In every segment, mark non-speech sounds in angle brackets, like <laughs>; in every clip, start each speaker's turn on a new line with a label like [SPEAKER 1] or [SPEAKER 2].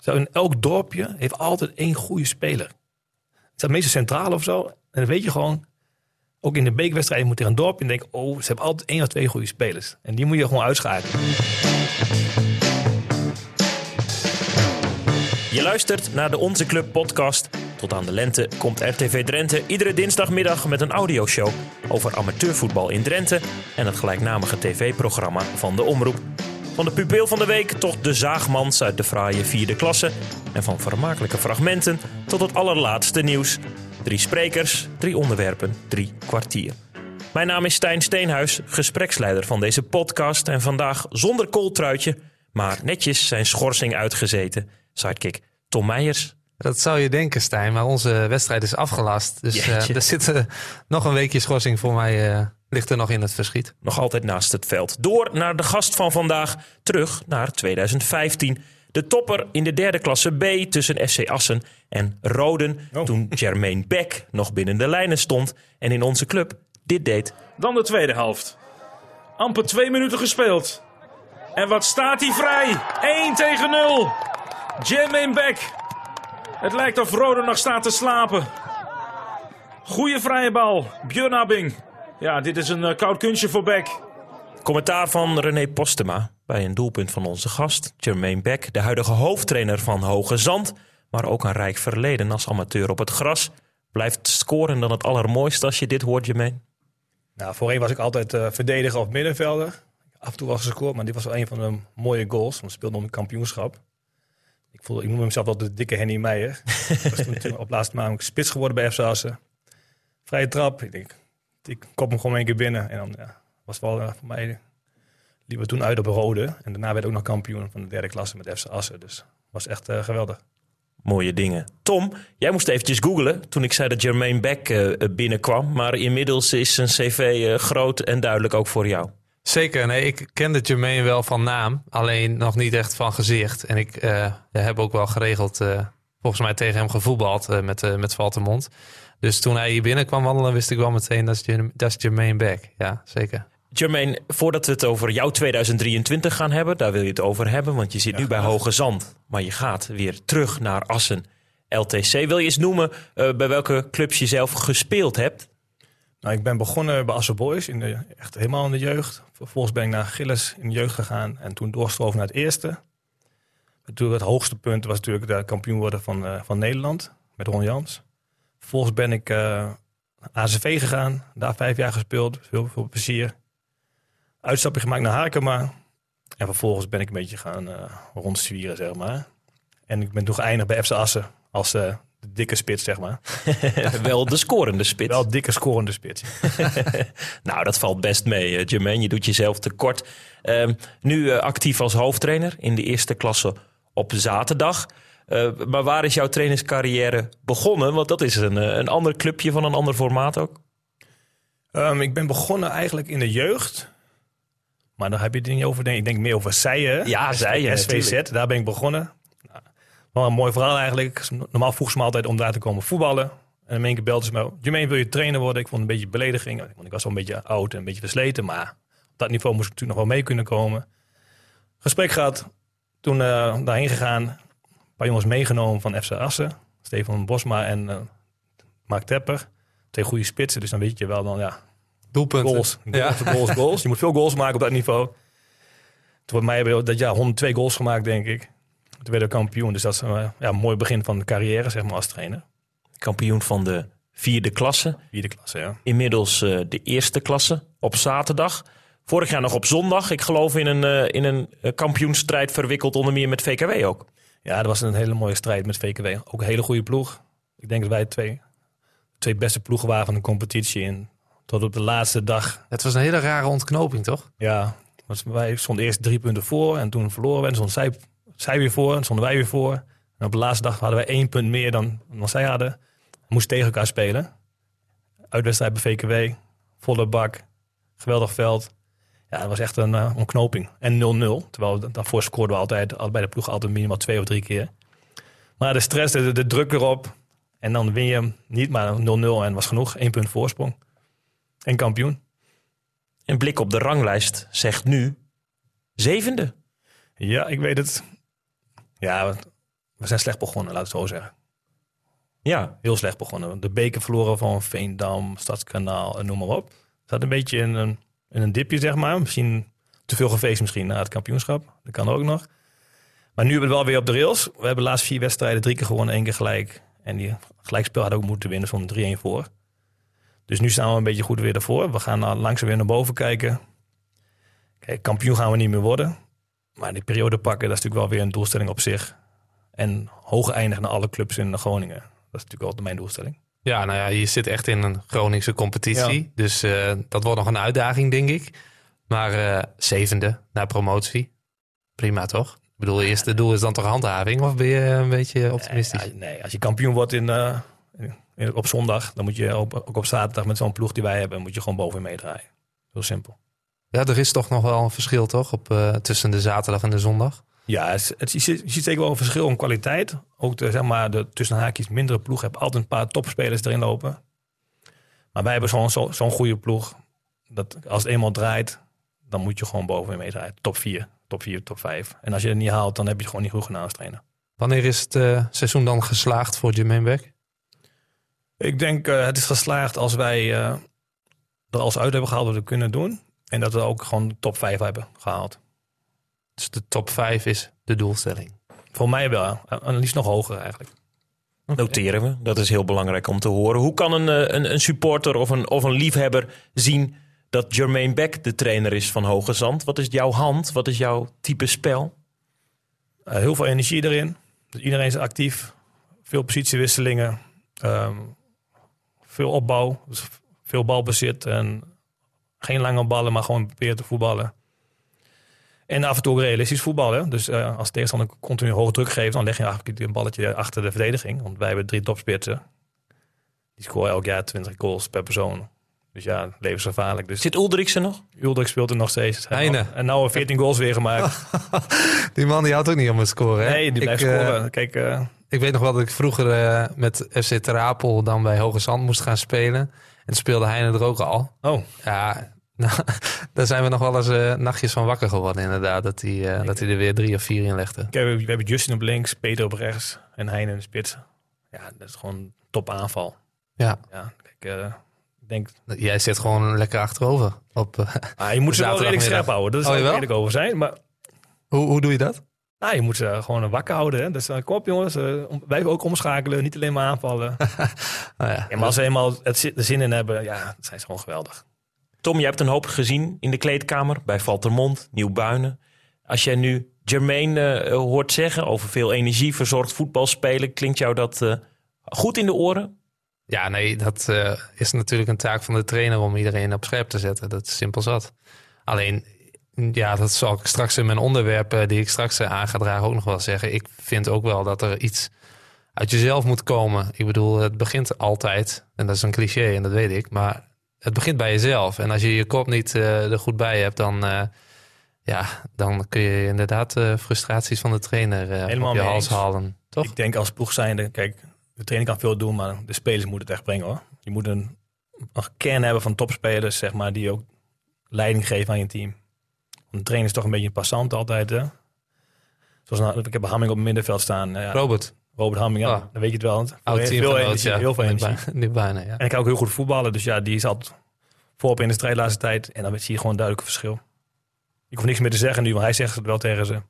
[SPEAKER 1] Zo in elk dorpje heeft altijd één goede speler. Het staat meestal centraal of zo. En dan weet je gewoon, ook in de bekerwedstrijd moet er een dorpje en denk, oh, ze hebben altijd één of twee goede spelers. En die moet je gewoon uitschakelen.
[SPEAKER 2] Je luistert naar de Onze Club podcast. Tot aan de lente komt RTV Drenthe iedere dinsdagmiddag met een audioshow over amateurvoetbal in Drenthe en het gelijknamige tv-programma van de Omroep. Van de pupil van de week tot de zaagmans uit de fraaie vierde klasse en van vermakelijke fragmenten tot het allerlaatste nieuws. Drie sprekers, drie onderwerpen, drie kwartier. Mijn naam is Stijn Steenhuis, gespreksleider van deze podcast en vandaag zonder kooltruitje, maar netjes zijn schorsing uitgezeten. Sidekick Tom Meijers.
[SPEAKER 3] Dat zou je denken, Stijn, maar onze wedstrijd is afgelast. Dus uh, er zit uh, nog een weekje schorsing voor mij. Uh, ligt er nog in het verschiet.
[SPEAKER 2] Nog altijd naast het veld. Door naar de gast van vandaag, terug naar 2015. De topper in de derde klasse B tussen FC Assen en Roden. Oh. Toen Jermaine Beck nog binnen de lijnen stond en in onze club dit deed.
[SPEAKER 4] Dan de tweede helft. Amper twee minuten gespeeld. En wat staat hij vrij? 1 tegen 0. Jermaine Beck. Het lijkt of Roden nog staat te slapen. Goeie vrije bal. Björn Abbing. Ja, dit is een uh, koud kunstje voor Beck.
[SPEAKER 2] Commentaar van René Postema bij een doelpunt van onze gast, Jermaine Beck, de huidige hoofdtrainer van Hoge Zand, maar ook een rijk verleden als amateur op het gras. Blijft scoren dan het allermooiste als je dit hoort, Jermaine?
[SPEAKER 1] Nou, voorheen was ik altijd uh, verdediger of middenvelder. Af en toe was gescoord, maar dit was wel een van de mooie goals. Want we speelden om een kampioenschap. Ik, voelde, ik noemde mezelf wel de dikke Henny Meijer. <laughs> ik was toen, toen op laatste maand spits geworden bij FC Assen. Vrije trap. Ik denk, ik kop hem gewoon één keer binnen. En dan ja, was het wel uh, voor mij... Liepen we toen uit op Rode. En daarna werd ook nog kampioen van de derde klasse met FC Assen. Dus was echt uh, geweldig.
[SPEAKER 2] Mooie dingen. Tom, jij moest eventjes googlen toen ik zei dat Jermaine Beck uh, binnenkwam. Maar inmiddels is zijn cv groot en duidelijk ook voor jou.
[SPEAKER 3] Zeker, nee, ik kende Jermaine wel van naam, alleen nog niet echt van gezicht. En ik uh, heb ook wel geregeld, uh, volgens mij tegen hem gevoetbald uh, met, met Valtemont. Dus toen hij hier binnenkwam wandelen, wist ik wel meteen dat is, dat is Jermaine Beck. Ja, zeker.
[SPEAKER 2] Jermaine, voordat we het over jouw 2023 gaan hebben, daar wil je het over hebben, want je zit ja, nu bij Hoge Zand. Maar je gaat weer terug naar Assen. LTC, wil je eens noemen bij welke clubs je zelf gespeeld hebt?
[SPEAKER 1] Nou, ik ben begonnen bij Assen Boys, in de, echt helemaal in de jeugd. Vervolgens ben ik naar Gilles in de jeugd gegaan en toen doorstroven naar het eerste. Natuurlijk het hoogste punt was natuurlijk de kampioen worden van, uh, van Nederland met Ron Jans. Vervolgens ben ik uh, naar ACV gegaan, daar vijf jaar gespeeld, veel, veel plezier. Uitstapje gemaakt naar Hakema. En vervolgens ben ik een beetje gaan uh, rondzwieren, zeg maar. En ik ben toen geëindigd bij FC Assen als de dikke spits, zeg maar. <laughs>
[SPEAKER 2] Wel de scorende spits.
[SPEAKER 1] Wel dikke scorende spits. <laughs>
[SPEAKER 2] nou, dat valt best mee, uh, Jermaine. Je doet jezelf tekort. Uh, nu uh, actief als hoofdtrainer in de eerste klasse op zaterdag. Uh, maar waar is jouw trainerscarrière begonnen? Want dat is een, een ander clubje van een ander formaat ook.
[SPEAKER 1] Um, ik ben begonnen eigenlijk in de jeugd. Maar dan heb je het niet over, ik denk meer over Zijen.
[SPEAKER 2] Ja, Zijen.
[SPEAKER 1] SVZ, daar ben ik begonnen. Wel een mooi verhaal eigenlijk. Normaal vroeg ze me altijd om daar te komen voetballen. En in één keer belde ze me, Jermaine, wil je trainer worden? Ik vond het een beetje belediging. Want ik was wel een beetje oud en een beetje versleten. Maar op dat niveau moest ik natuurlijk nog wel mee kunnen komen. Gesprek gehad. Toen uh, daarheen gegaan. Paar jongens meegenomen van FC Assen. Stefan Bosma en uh, Mark Tepper. Twee goede spitsen. Dus dan weet je wel dan, ja...
[SPEAKER 3] Doelpunten.
[SPEAKER 1] Goals, goals, ja. goals, goals. Je moet veel goals maken op dat niveau. Toen mij hebben we dat jaar 102 goals gemaakt, denk ik. Toen werden we kampioen. Dus dat is een ja, mooi begin van de carrière, zeg maar, als trainer.
[SPEAKER 2] Kampioen van de vierde klasse.
[SPEAKER 1] Vierde klasse, ja.
[SPEAKER 2] Inmiddels uh, de eerste klasse op zaterdag. Vorig jaar nog op zondag. Ik geloof in een, uh, in een kampioenstrijd verwikkeld onder meer met VKW ook.
[SPEAKER 1] Ja, dat was een hele mooie strijd met VKW. Ook een hele goede ploeg. Ik denk dat wij twee, twee beste ploegen waren van de competitie. En tot op de laatste dag.
[SPEAKER 3] Het was een hele rare ontknoping, toch?
[SPEAKER 1] Ja, was, wij stonden eerst drie punten voor en toen verloren we. En stond zij zij weer voor en stonden wij weer voor. En op de laatste dag hadden wij één punt meer dan, dan zij hadden. We moesten tegen elkaar spelen. Uitwedstrijd bij VKW, volle bak, geweldig veld. Ja, het was echt een uh, ontknoping. En 0-0. Terwijl daarvoor scoorden we altijd, bij de ploeg altijd minimaal twee of drie keer. Maar de stress, de, de druk erop. En dan win je hem niet, maar 0-0 en was genoeg. Eén punt voorsprong. En kampioen.
[SPEAKER 2] Een blik op de ranglijst zegt nu zevende.
[SPEAKER 1] Ja, ik weet het. Ja, we zijn slecht begonnen, laat het zo zeggen.
[SPEAKER 2] Ja,
[SPEAKER 1] Heel slecht begonnen. De beker verloren van Veendam, Stadskanaal en noem maar op. Zat een beetje in een, in een dipje, zeg maar. Misschien te veel gefeest misschien na het kampioenschap. Dat kan ook nog. Maar nu hebben we wel weer op de rails. We hebben de laatste vier wedstrijden drie keer gewonnen, één keer gelijk. En die gelijkspel had ook moeten winnen, van 3-1 voor. Dus nu staan we een beetje goed weer ervoor. We gaan langzaam weer naar boven kijken. Kijk, kampioen gaan we niet meer worden. Maar die periode pakken, dat is natuurlijk wel weer een doelstelling op zich. En hoog eindigen naar alle clubs in Groningen. Dat is natuurlijk wel mijn doelstelling.
[SPEAKER 3] Ja, nou ja, je zit echt in een Groningse competitie.
[SPEAKER 1] Ja.
[SPEAKER 3] Dus eh, dat wordt nog een uitdaging, denk ik. Maar eh, zevende naar promotie. Prima, toch? Ik bedoel, het eerste doel is dan toch handhaving? Of ben je een beetje optimistisch?
[SPEAKER 1] Nee, nee, als je kampioen wordt in, eh, in- op zondag, dan moet je op, ook op zaterdag met zo'n ploeg die wij hebben, moet je gewoon boven meedraaien. Heel simpel.
[SPEAKER 3] Ja, er is toch nog wel een verschil, toch? Op, eh, tussen de zaterdag en de zondag.
[SPEAKER 1] Ja, het, je, ziet, je ziet zeker wel een verschil in kwaliteit. Ook de, zeg maar, de tussen haakjes mindere ploeg hebben altijd een paar topspelers erin lopen. Maar wij hebben zo'n zo, zo'n goede ploeg. Dat als het eenmaal draait, dan moet je gewoon boven meedraaien. Top 4, top 4, top 5. En als je het niet haalt, dan heb je het gewoon niet goed gedaan als trainer.
[SPEAKER 3] Wanneer is het eh, seizoen dan geslaagd voor Jermaine Beck?
[SPEAKER 1] Ik denk uh, het is geslaagd als wij uh, er alles uit hebben gehaald wat we kunnen doen. En dat we ook gewoon top 5 hebben gehaald.
[SPEAKER 3] Dus de top 5 is de doelstelling.
[SPEAKER 1] Voor mij wel. En liefst nog hoger eigenlijk.
[SPEAKER 2] Noteren we. Dat is heel belangrijk om te horen. Hoe kan een, een, een supporter of een, of een liefhebber zien dat Jermaine Beck de trainer is van Hoge Zand? Wat is jouw hand? Wat is jouw type spel?
[SPEAKER 1] Uh, heel veel energie erin. Dus iedereen is actief. Veel positiewisselingen. Um, veel opbouw. Dus veel balbezit. En geen lange ballen, maar gewoon proberen te voetballen. En af en toe ook realistisch voetballen. Dus uh, als tegenstander continu hoge druk geeft, dan leg je eigenlijk een balletje achter de verdediging. Want wij hebben drie topspitsen. Die scoren elk jaar 20 goals per persoon. Dus ja, levensgevaarlijk. Dus
[SPEAKER 2] Zit Uldriksen nog?
[SPEAKER 1] Uldrik speelt er nog steeds.
[SPEAKER 3] Heine.
[SPEAKER 1] En nou 14 goals weer gemaakt. <laughs>
[SPEAKER 3] die man die houdt ook niet om het scoren. Hè?
[SPEAKER 1] Nee, die blijft
[SPEAKER 3] ik,
[SPEAKER 1] scoren. Uh, Kijk, uh,
[SPEAKER 3] ik weet nog wel dat ik vroeger met FC Terapel dan bij Hoge Zand moest gaan spelen. En speelde Heine er ook al.
[SPEAKER 1] Oh.
[SPEAKER 3] Ja, nou, <laughs> daar zijn we nog wel eens uh, nachtjes van wakker geworden inderdaad. Dat hij, uh, dat hij er weer drie of vier in legde.
[SPEAKER 1] Kijk, we hebben Justin op links, Peter op rechts en Heine in de spits. Ja, dat is gewoon top aanval.
[SPEAKER 3] Ja.
[SPEAKER 1] Ja, kijk, uh, ik denk...
[SPEAKER 3] Jij zit gewoon lekker achterover. Op,
[SPEAKER 1] ah, je moet ze wel redelijk scherp houden. Dat is
[SPEAKER 3] oh,
[SPEAKER 1] wel eerlijk over zijn. Maar
[SPEAKER 3] hoe, hoe doe je dat?
[SPEAKER 1] Nou, je moet ze gewoon wakker houden. Hè? Dus uh, kom op jongens, uh, wij ook omschakelen, niet alleen maar aanvallen. <laughs>
[SPEAKER 3] oh, ja.
[SPEAKER 1] ja, maar als ze eenmaal het er zin in hebben, ja, zijn ze gewoon geweldig.
[SPEAKER 2] Tom, je hebt een hoop gezien in de kleedkamer bij Valtermond, Nieuw-Buinen. Als jij nu Jermaine uh, hoort zeggen over veel energie, verzorgd voetbal spelen, klinkt jou dat uh, goed in de oren?
[SPEAKER 3] Ja, nee, dat uh, is natuurlijk een taak van de trainer om iedereen op scherp te zetten. Dat is simpel zat. Alleen, ja, dat zal ik straks in mijn onderwerpen die ik straks aan ga dragen ook nog wel zeggen. Ik vind ook wel dat er iets uit jezelf moet komen. Ik bedoel, het begint altijd, en dat is een cliché en dat weet ik, maar het begint bij jezelf. En als je je kop niet uh, er goed bij hebt, dan, uh, ja, dan kun je inderdaad uh, frustraties van de trainer
[SPEAKER 1] Helemaal
[SPEAKER 3] op je hals halen. Toch?
[SPEAKER 1] Ik denk als ploeg zijnde, kijk, de trainer kan veel doen, maar de spelers moeten het echt brengen hoor. Je moet een, een kern hebben van topspelers, zeg maar, die ook leiding geven aan je team. Want de trainer is toch een beetje een passant altijd, hè? Zoals nou, ik heb Hamming op het middenveld staan. Ja,
[SPEAKER 3] Robert.
[SPEAKER 1] Robert Hamming, ja,
[SPEAKER 3] Oh.
[SPEAKER 1] dan weet je het wel. want
[SPEAKER 3] Oud
[SPEAKER 1] Veel
[SPEAKER 3] teamgenoot,
[SPEAKER 1] energie,
[SPEAKER 3] ja.
[SPEAKER 1] heel veel energie.
[SPEAKER 3] Nu bijna, ja.
[SPEAKER 1] En hij kan ook heel goed voetballen, dus ja, die is altijd voorop in de strijd de laatste tijd. En dan zie je gewoon een duidelijk verschil. Ik hoef niks meer te zeggen nu, want hij zegt het wel tegen ze.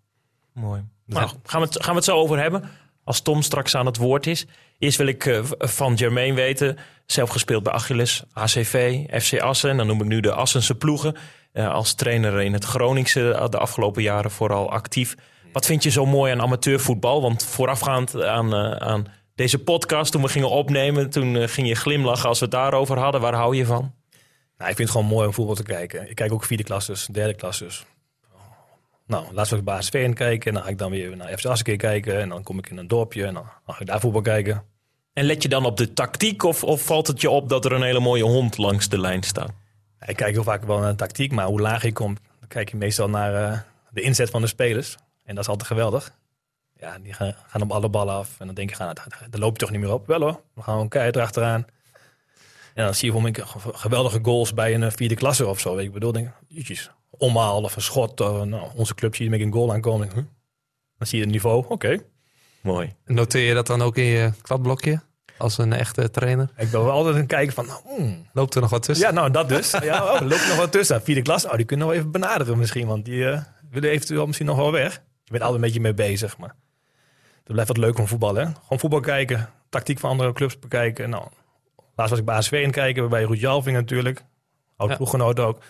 [SPEAKER 2] Mooi.
[SPEAKER 1] Dus
[SPEAKER 2] Nou, gaan, we het, gaan we het zo over hebben. Als Tom straks aan het woord is. Eerst wil ik eh, van Jermaine weten. Zelf gespeeld bij Achilles, ACV, FC Assen. Dan noem ik nu de Assense ploegen. Eh, als trainer in het Groningse eh, de afgelopen jaren vooral actief. Wat vind je zo mooi aan amateurvoetbal? Want voorafgaand aan, eh, aan deze podcast, toen we gingen opnemen... toen eh, ging je glimlachen als we het daarover hadden. Waar hou je van?
[SPEAKER 1] Nou, ik vind het gewoon mooi om voetbal te kijken. Ik kijk ook vierde klasses, derde klasses. Nou, laatst was ik in kijken. En dan ga ik dan weer naar FC keer kijken. En dan kom ik in een dorpje en dan ga ik daar voetbal kijken.
[SPEAKER 2] En let je dan op de tactiek of, of valt het je op dat er een hele mooie hond langs de lijn staat?
[SPEAKER 1] Ik kijk heel vaak wel naar de tactiek, maar hoe laag je komt, dan kijk je meestal naar eh, de inzet van de spelers. En dat is altijd geweldig. Ja, die gaan, gaan op alle ballen af. En dan denk je, gaan, daar loop je toch niet meer op. Wel hoor, we gaan gewoon keihard erachteraan. En dan zie je mij geweldige goals bij een eh, vierde klasse of zo. Weet je, ik bedoel, denk, ik, jeetjes, omhaal of een schot. Of, nou, onze club zie je met een goal aankomen. Huh? Dan zie je het niveau, oké.
[SPEAKER 2] Mooi.
[SPEAKER 3] Noteer je dat dan ook in je kladblokje? Als een echte trainer?
[SPEAKER 1] Ik ben wel altijd een kijken van, hmm,
[SPEAKER 3] Loopt er nog wat tussen?
[SPEAKER 1] ja, nou dat dus. Ja, oh, er loopt nog wat tussen. Vierde klas, oh, die kunnen we even benaderen misschien, want die eh, willen eventueel misschien nog wel weg. Je bent altijd een beetje mee bezig, maar het blijft wat leuk om voetbal, hè? Gewoon voetbal kijken, tactiek van andere clubs bekijken. Nou, laatst was ik bij ASV in kijken, bij Ruud Jalving natuurlijk. Oud
[SPEAKER 3] Ja.
[SPEAKER 1] ploeggenoot ook. En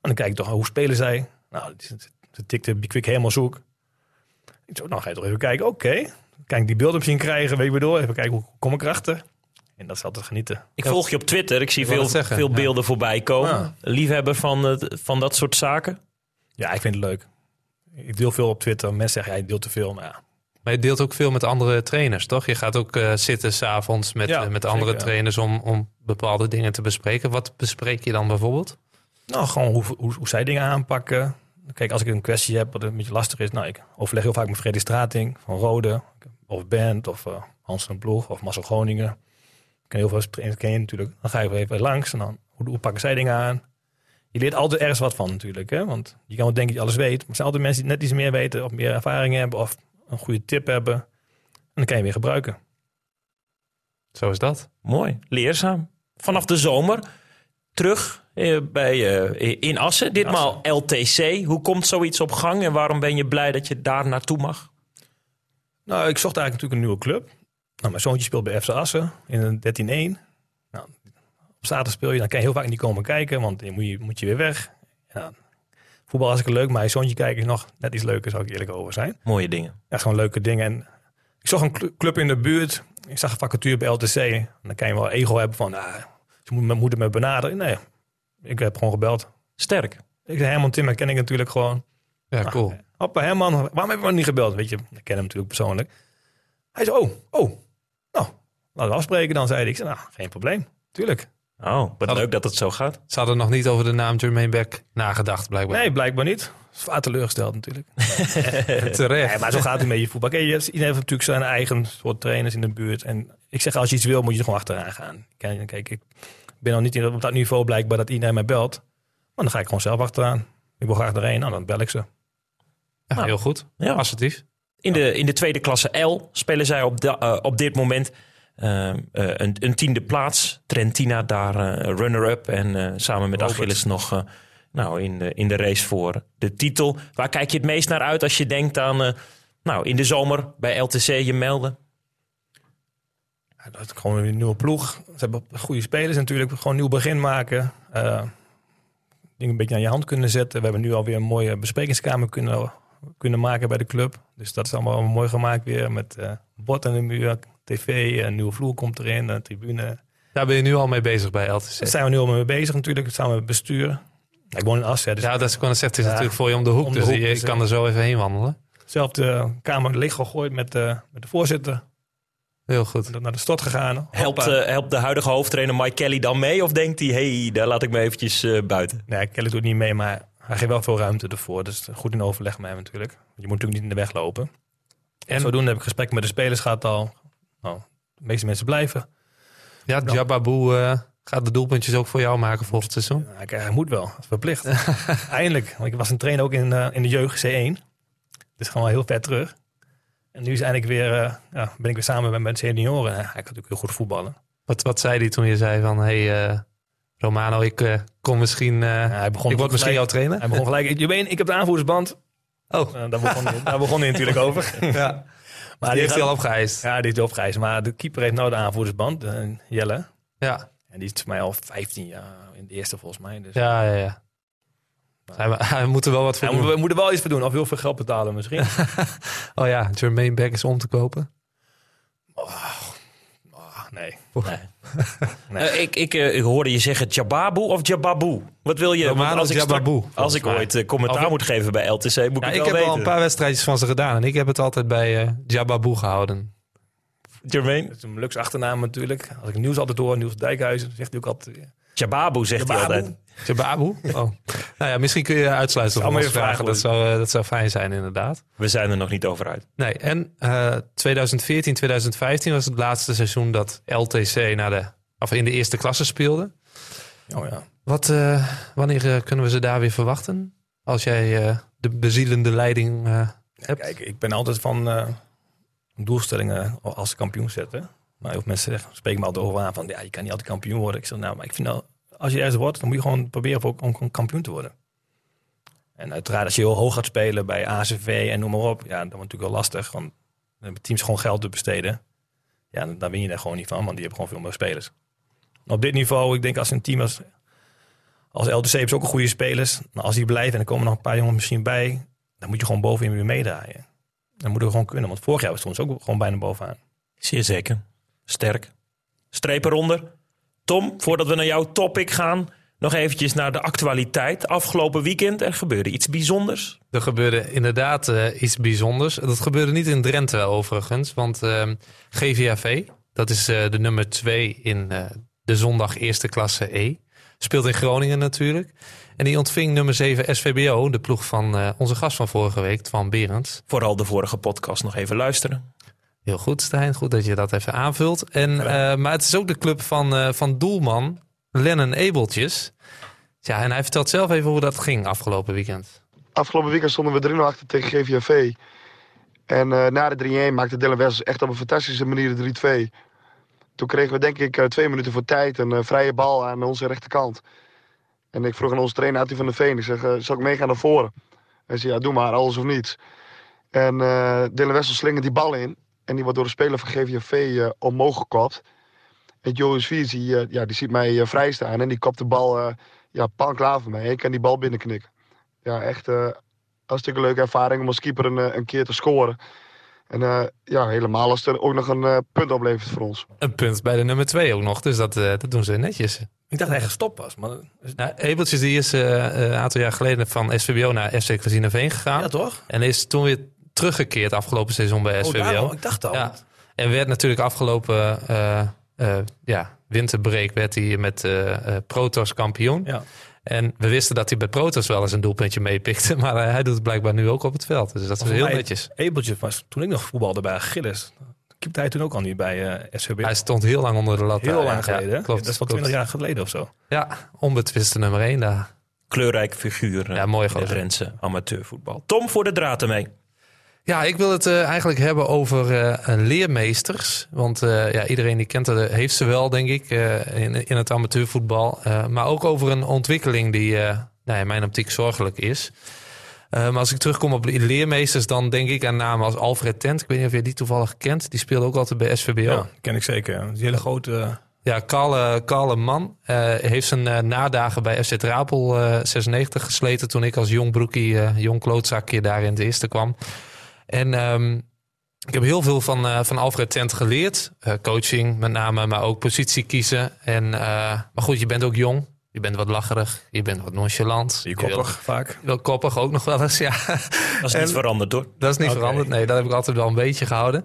[SPEAKER 1] dan kijk ik toch, hoe spelen zij? Nou, ze- tikte Bikwik helemaal zoek. Ik zo, nou ga je toch even kijken, oké. Kijk, die beelden misschien krijgen, weet je wat ik bedoel? Even kijken, hoe kom ik erachter? En dat is altijd genieten.
[SPEAKER 2] Ik volg je op Twitter. Ik zie veel, veel
[SPEAKER 3] ja.
[SPEAKER 2] beelden voorbij komen.
[SPEAKER 1] Ja.
[SPEAKER 2] Liefhebber van, het- van dat soort zaken.
[SPEAKER 1] Ja, ik vind het leuk. Ik deel veel op Twitter. Mensen zeggen, ja, je deelt te veel. Maar ja,
[SPEAKER 3] Maar je deelt ook veel met andere trainers, toch? Je gaat ook eh, zitten s'avonds met,
[SPEAKER 1] Ja,
[SPEAKER 3] eh, met andere
[SPEAKER 1] zeker,
[SPEAKER 3] trainers om, om bepaalde dingen te bespreken. Wat bespreek je dan bijvoorbeeld?
[SPEAKER 1] nou, gewoon hoe, hoe, hoe zij dingen aanpakken. Kijk, als ik een kwestie heb wat een beetje lastig is. Nou, ik overleg heel vaak met Freddy Strating van Rode. Of Bent, of uh, Hans van Ploeg, of Marcel Groningen. Ik ken heel veel trainers, ken je natuurlijk. Dan ga je even langs en dan, hoe, hoe pakken zij dingen aan? Je leert altijd ergens wat van natuurlijk. Hè? Want je kan wel denken dat je alles weet. Maar er zijn altijd mensen die net iets meer weten. Of meer ervaring hebben. Of een goede tip hebben. En dan kan je weer gebruiken.
[SPEAKER 3] Zo is dat.
[SPEAKER 2] Mooi, leerzaam. Vanaf de zomer terug eh, bij, eh, in Assen. Ditmaal LTC. Hoe komt zoiets op gang en waarom ben je blij dat je daar naartoe mag?
[SPEAKER 1] Nou, ik zocht eigenlijk natuurlijk een nieuwe club. Nou, mijn zoontje speelt bij FC Assen in een 13-1. Op zaterdag speel je, dan kan je heel vaak niet komen kijken, want dan moet je, moet je weer weg. Ja, voetbal is leuk, maar mijn zoontje kijken is nog net iets leuker, zou ik eerlijk over zijn.
[SPEAKER 2] Mooie dingen.
[SPEAKER 1] Ja, gewoon leuke dingen. En ik zag een cl- club in de buurt. Ik zag een vacature bij LTC. En dan kan je wel ego hebben van, ah, ze moet mijn moeder me benaderen. Nee, ik heb gewoon gebeld.
[SPEAKER 2] Sterk.
[SPEAKER 1] Ik zei, Herman Timmer ken ik natuurlijk gewoon.
[SPEAKER 3] Ja,
[SPEAKER 1] Nou,
[SPEAKER 3] cool.
[SPEAKER 1] Hoppa, Herman, waarom heb je me niet gebeld? Weet je, ik ken hem natuurlijk persoonlijk. Hij zei, oh, oh, nou, laten we afspreken dan, zei hij. Ik zei, nou, geen probleem, tuurlijk.
[SPEAKER 2] Oh, wat leuk dat het zo gaat.
[SPEAKER 3] Ze hadden nog niet over de naam Jermaine Beck nagedacht, blijkbaar.
[SPEAKER 1] Nee, blijkbaar niet. Zwaar teleurgesteld natuurlijk. <laughs>
[SPEAKER 3] Terecht.
[SPEAKER 1] Nee, maar zo gaat het een beetje voetbal. Kijk, je- iedereen heeft natuurlijk zijn eigen soort trainers in de buurt. En ik zeg, als je iets wil, moet je er gewoon achteraan gaan. Kijk, kijk, ik ben nog niet op dat niveau blijkbaar dat iedereen mij belt. Maar dan ga ik gewoon zelf achteraan. Ik wil graag erheen, nou, dan bel ik ze.
[SPEAKER 3] Ja, heel goed.
[SPEAKER 2] Ja.
[SPEAKER 3] Assertief.
[SPEAKER 2] In de, in de tweede klasse L spelen zij op, eh, op dit moment eh, eh, een, een tiende plaats. Trentina daar eh, runner-up en samen met
[SPEAKER 1] Robert.
[SPEAKER 2] Achilles nog nou, in, de, in de race voor de titel. Waar kijk je het meest naar uit als je denkt aan nou, in de zomer bij LTC je melden?
[SPEAKER 1] Ja, dat is gewoon een nieuwe ploeg. Ze hebben goede spelers natuurlijk. Gewoon een nieuw begin maken. Dingen een beetje aan je hand kunnen zetten. We hebben nu alweer een mooie besprekingskamer kunnen, kunnen maken bij de club. Dus dat is allemaal mooi gemaakt weer. Met bord aan de muur, tv, een nieuwe vloer komt erin, een tribune.
[SPEAKER 3] Daar ben je nu al mee bezig bij
[SPEAKER 1] Daar
[SPEAKER 3] LTC.
[SPEAKER 1] zijn we nu al mee bezig natuurlijk. Samen met het bestuur. Ik woon in Assen. Dus
[SPEAKER 3] Ja, dat is gewoon het zegt. Is
[SPEAKER 1] Ja,
[SPEAKER 3] natuurlijk voor je om de hoek.
[SPEAKER 1] om de
[SPEAKER 3] dus
[SPEAKER 1] hoek,
[SPEAKER 3] je,
[SPEAKER 1] dus,
[SPEAKER 3] kan
[SPEAKER 1] eh,
[SPEAKER 3] er zo even heen wandelen.
[SPEAKER 1] zelf de kamer leeg gegooid met, eh, met de voorzitter.
[SPEAKER 3] Heel goed.
[SPEAKER 1] En naar de stad gegaan.
[SPEAKER 2] Helpt, eh, helpt de huidige hoofdtrainer Mike Kelly dan mee? Of denkt hij, hey, daar laat ik me eventjes eh, buiten?
[SPEAKER 1] Nee, Kelly doet niet mee, maar hij geeft wel veel ruimte ervoor. Dus goed in overleg met hem natuurlijk. Je moet natuurlijk niet in de weg lopen. En
[SPEAKER 3] En-
[SPEAKER 1] zodoende heb ik gesprekken met de spelers gehad al. Nou, de meeste mensen blijven.
[SPEAKER 3] Ja, Jababu eh, gaat de doelpuntjes ook voor jou maken volgend seizoen.
[SPEAKER 1] Ja, kijk, hij moet wel, dat is verplicht. <laughs> Eindelijk. Want ik was een trainer ook in, eh, in de jeugd C1. Dus gewoon wel heel ver terug. En nu is eindelijk weer, eh, ja, ben ik weer samen met mijn senioren. Hij kan natuurlijk heel goed voetballen.
[SPEAKER 3] Wat, wat zei hij toen je zei van... Hey, eh, Romano, ik eh, kom misschien... eh,
[SPEAKER 1] hij begon
[SPEAKER 3] ik word misschien jouw trainer.
[SPEAKER 1] Hij begon gelijk, je weet, ik heb de aanvoerdersband.
[SPEAKER 3] Oh,
[SPEAKER 1] Eh, daar, begon daar begon hij natuurlijk over. <laughs>
[SPEAKER 3] ja.
[SPEAKER 1] Maar
[SPEAKER 3] Die heeft hij al opgeëist.
[SPEAKER 1] Ja, die is opgereisd. Maar de keeper heeft nou de aanvoerdersband, eh, Jelle.
[SPEAKER 3] Ja,
[SPEAKER 1] En die is voor mij al 15 jaar in de eerste volgens mij. Dus
[SPEAKER 3] ja, ja. ja. Hij, <laughs> hij moet er wel wat voor
[SPEAKER 1] Hij
[SPEAKER 3] doen.
[SPEAKER 1] moet, we moeten wel iets voor doen. Of heel veel geld betalen misschien. <laughs>
[SPEAKER 3] Oh ja, Jermaine Beck is om te kopen.
[SPEAKER 1] Ah, nee.
[SPEAKER 2] Nee. <laughs>
[SPEAKER 1] Nee.
[SPEAKER 2] Eh, ik, ik, eh, ik hoorde je zeggen Jababu of Jababu. Wat wil je?
[SPEAKER 3] Romano
[SPEAKER 2] als ik strak- Als ik ooit eh, commentaar
[SPEAKER 3] Of-
[SPEAKER 2] moet geven bij LTC, moet
[SPEAKER 3] Ja,
[SPEAKER 2] ik
[SPEAKER 3] ik
[SPEAKER 2] het
[SPEAKER 3] heb
[SPEAKER 2] wel
[SPEAKER 3] al een paar wedstrijdjes van ze gedaan. En ik heb het altijd bij eh Jababu gehouden.
[SPEAKER 2] Jermaine?
[SPEAKER 1] Dat is een luxe achternaam natuurlijk. Als ik nieuws altijd hoor, Niels Dijkhuizen, zegt hij ook altijd. Eh,
[SPEAKER 2] Jababu zegt hij
[SPEAKER 1] Jababu.
[SPEAKER 2] altijd.
[SPEAKER 3] Jababu? <laughs> Oh. nou ja, misschien kun je uitsluiten van vragen.
[SPEAKER 1] vragen
[SPEAKER 3] Dat zou, eh, dat zou fijn zijn inderdaad.
[SPEAKER 2] We zijn er nog niet over uit.
[SPEAKER 3] Nee, en eh 2014, 2015 was het laatste seizoen dat LTC naar de, of in de eerste klasse speelde.
[SPEAKER 1] Oh ja.
[SPEAKER 3] Wat, eh, wanneer eh, kunnen we ze daar weer verwachten? Als jij eh, de bezielende leiding eh, hebt.
[SPEAKER 1] Kijk, ik ben altijd van, eh, doelstellingen als kampioen zetten. Maar veel mensen spreken me altijd over aan van ja, je kan niet altijd kampioen worden. Ik zeg nou, maar ik vind nou, als je ergens wordt, dan moet je gewoon proberen voor, om kampioen te worden. En uiteraard, als je heel hoog gaat spelen bij ACV en noem maar op, ja, dan wordt het natuurlijk wel lastig. Want dan hebben teams gewoon geld te besteden. Ja, dan, win je er gewoon niet van, want die hebben gewoon veel meer spelers. Op dit niveau, ik denk als een team als, als LTC heeft ook een goede spelers. Nou, als die blijven en er komen nog een paar jongens misschien bij, dan moet je gewoon bovenin weer meedraaien. Dan moeten we gewoon kunnen, want vorig jaar stond ze ook gewoon bijna bovenaan.
[SPEAKER 2] Zeer zeker. Sterk. Strepen eronder. Tom, voordat we naar jouw topic gaan, nog eventjes naar de actualiteit. Afgelopen weekend, er gebeurde iets bijzonders.
[SPEAKER 3] Er gebeurde inderdaad uh, iets bijzonders. Dat gebeurde niet in Drenthe overigens, want uh, ehm, GVAV, dat is uh, de nummer 2 in eh, de zondag eerste klasse E, speelt in Groningen natuurlijk. En die ontving nummer 7 SVBO, de ploeg van onze gast van vorige week, Van Berends.
[SPEAKER 2] Vooral de vorige podcast nog even luisteren.
[SPEAKER 3] Heel goed, Stijn. Goed dat je dat even aanvult. En, uh, maar het is ook de club van, uh, van doelman Lennon Ebeltjes. Ja, en hij vertelt zelf even hoe dat ging afgelopen weekend.
[SPEAKER 5] Afgelopen weekend stonden we 3-0 achter tegen GVAV. En uh, na de 3-1 maakte Dylan Wessels echt op een fantastische manier de 3-2. Toen kregen we denk ik twee minuten voor tijd een vrije bal aan onze rechterkant. En ik vroeg aan onze trainer Ati van der Veen, ik zeg, zal ik meegaan naar voren? Hij zei, ja doe maar, alles of niets. En Dylan Wessels slingert die bal in. En die wordt door de speler van GVV uh, eh, omhoog gekopt. En Joris Viers, die, uh, ja, die ziet mij uh, vrij staan. En die kopt de bal ja, pan klaar voor mij. Ik kan die bal binnenknikken. Ja, echt een hartstikke leuke ervaring om als keeper een, een keer te scoren. En ja, helemaal als er ook nog een punt oplevert voor ons.
[SPEAKER 3] Een punt bij de nummer 2 ook nog. Dus dat, dat doen ze netjes.
[SPEAKER 1] Ik dacht hij gestopt was. Maar...
[SPEAKER 3] Nou, Ebeltjes die is een aantal jaar geleden van SVBO naar FC Veen gegaan.
[SPEAKER 1] Ja, toch?
[SPEAKER 3] En is toen weer teruggekeerd afgelopen seizoen bij SVBO.
[SPEAKER 1] Oh, ik dacht al. Ja.
[SPEAKER 3] En werd natuurlijk afgelopen uh, uh, ja, winterbreek werd hij met uh, Protos kampioen. Ja. En we wisten dat hij bij Protos wel eens een doelpuntje meepikte. <laughs> Maar hij doet het blijkbaar nu ook op het veld. Dus dat is heel netjes.
[SPEAKER 1] Ebeltje was toen ik nog voetbalde bij Gilles. Keepte hij toen ook al niet bij uh, SVB?
[SPEAKER 3] Hij stond heel lang onder de lat.
[SPEAKER 1] Heel lang geleden. Ja, klopt, dat is wel twintig jaar geleden of zo.
[SPEAKER 3] Ja, onbetwiste nummer 1 daar.
[SPEAKER 2] Kleurrijk figuur.
[SPEAKER 3] Ja, mooi
[SPEAKER 2] Rense amateurvoetbal. Tom voor de draad ermee.
[SPEAKER 3] Ja, ik wil het uh, eigenlijk hebben over uh, leermeesters. Want uh, ja, iedereen die kent het, heeft ze wel, denk ik, in, in het amateurvoetbal. maar ook over een ontwikkeling die nou, in mijn optiek zorgelijk is. maar als ik terugkom op leermeesters, dan denk ik aan namen als Alfred Tent. Ik weet niet of je die toevallig kent. Die speelde ook altijd bij SVBO. Ja,
[SPEAKER 1] ken ik zeker. Die hele grote...
[SPEAKER 3] Ja, kale, kale man. heeft zijn nadagen bij FC Trapel 96 gesleten toen ik als jong broekie, jong klootzakje daar in de eerste kwam. En um, ik heb heel veel van, uh, van Alfred Tent geleerd. Uh, coaching met name, maar ook positie kiezen. En, uh, maar goed, je bent ook jong. Je bent wat lacherig. Je bent wat nonchalant.
[SPEAKER 1] Je koppig
[SPEAKER 3] je
[SPEAKER 1] vaak.
[SPEAKER 3] Wel koppig ook nog wel eens, ja. <laughs>
[SPEAKER 2] Dat is niet veranderd hoor.
[SPEAKER 3] Dat is niet okay. veranderd. Nee, dat heb ik altijd wel een beetje gehouden.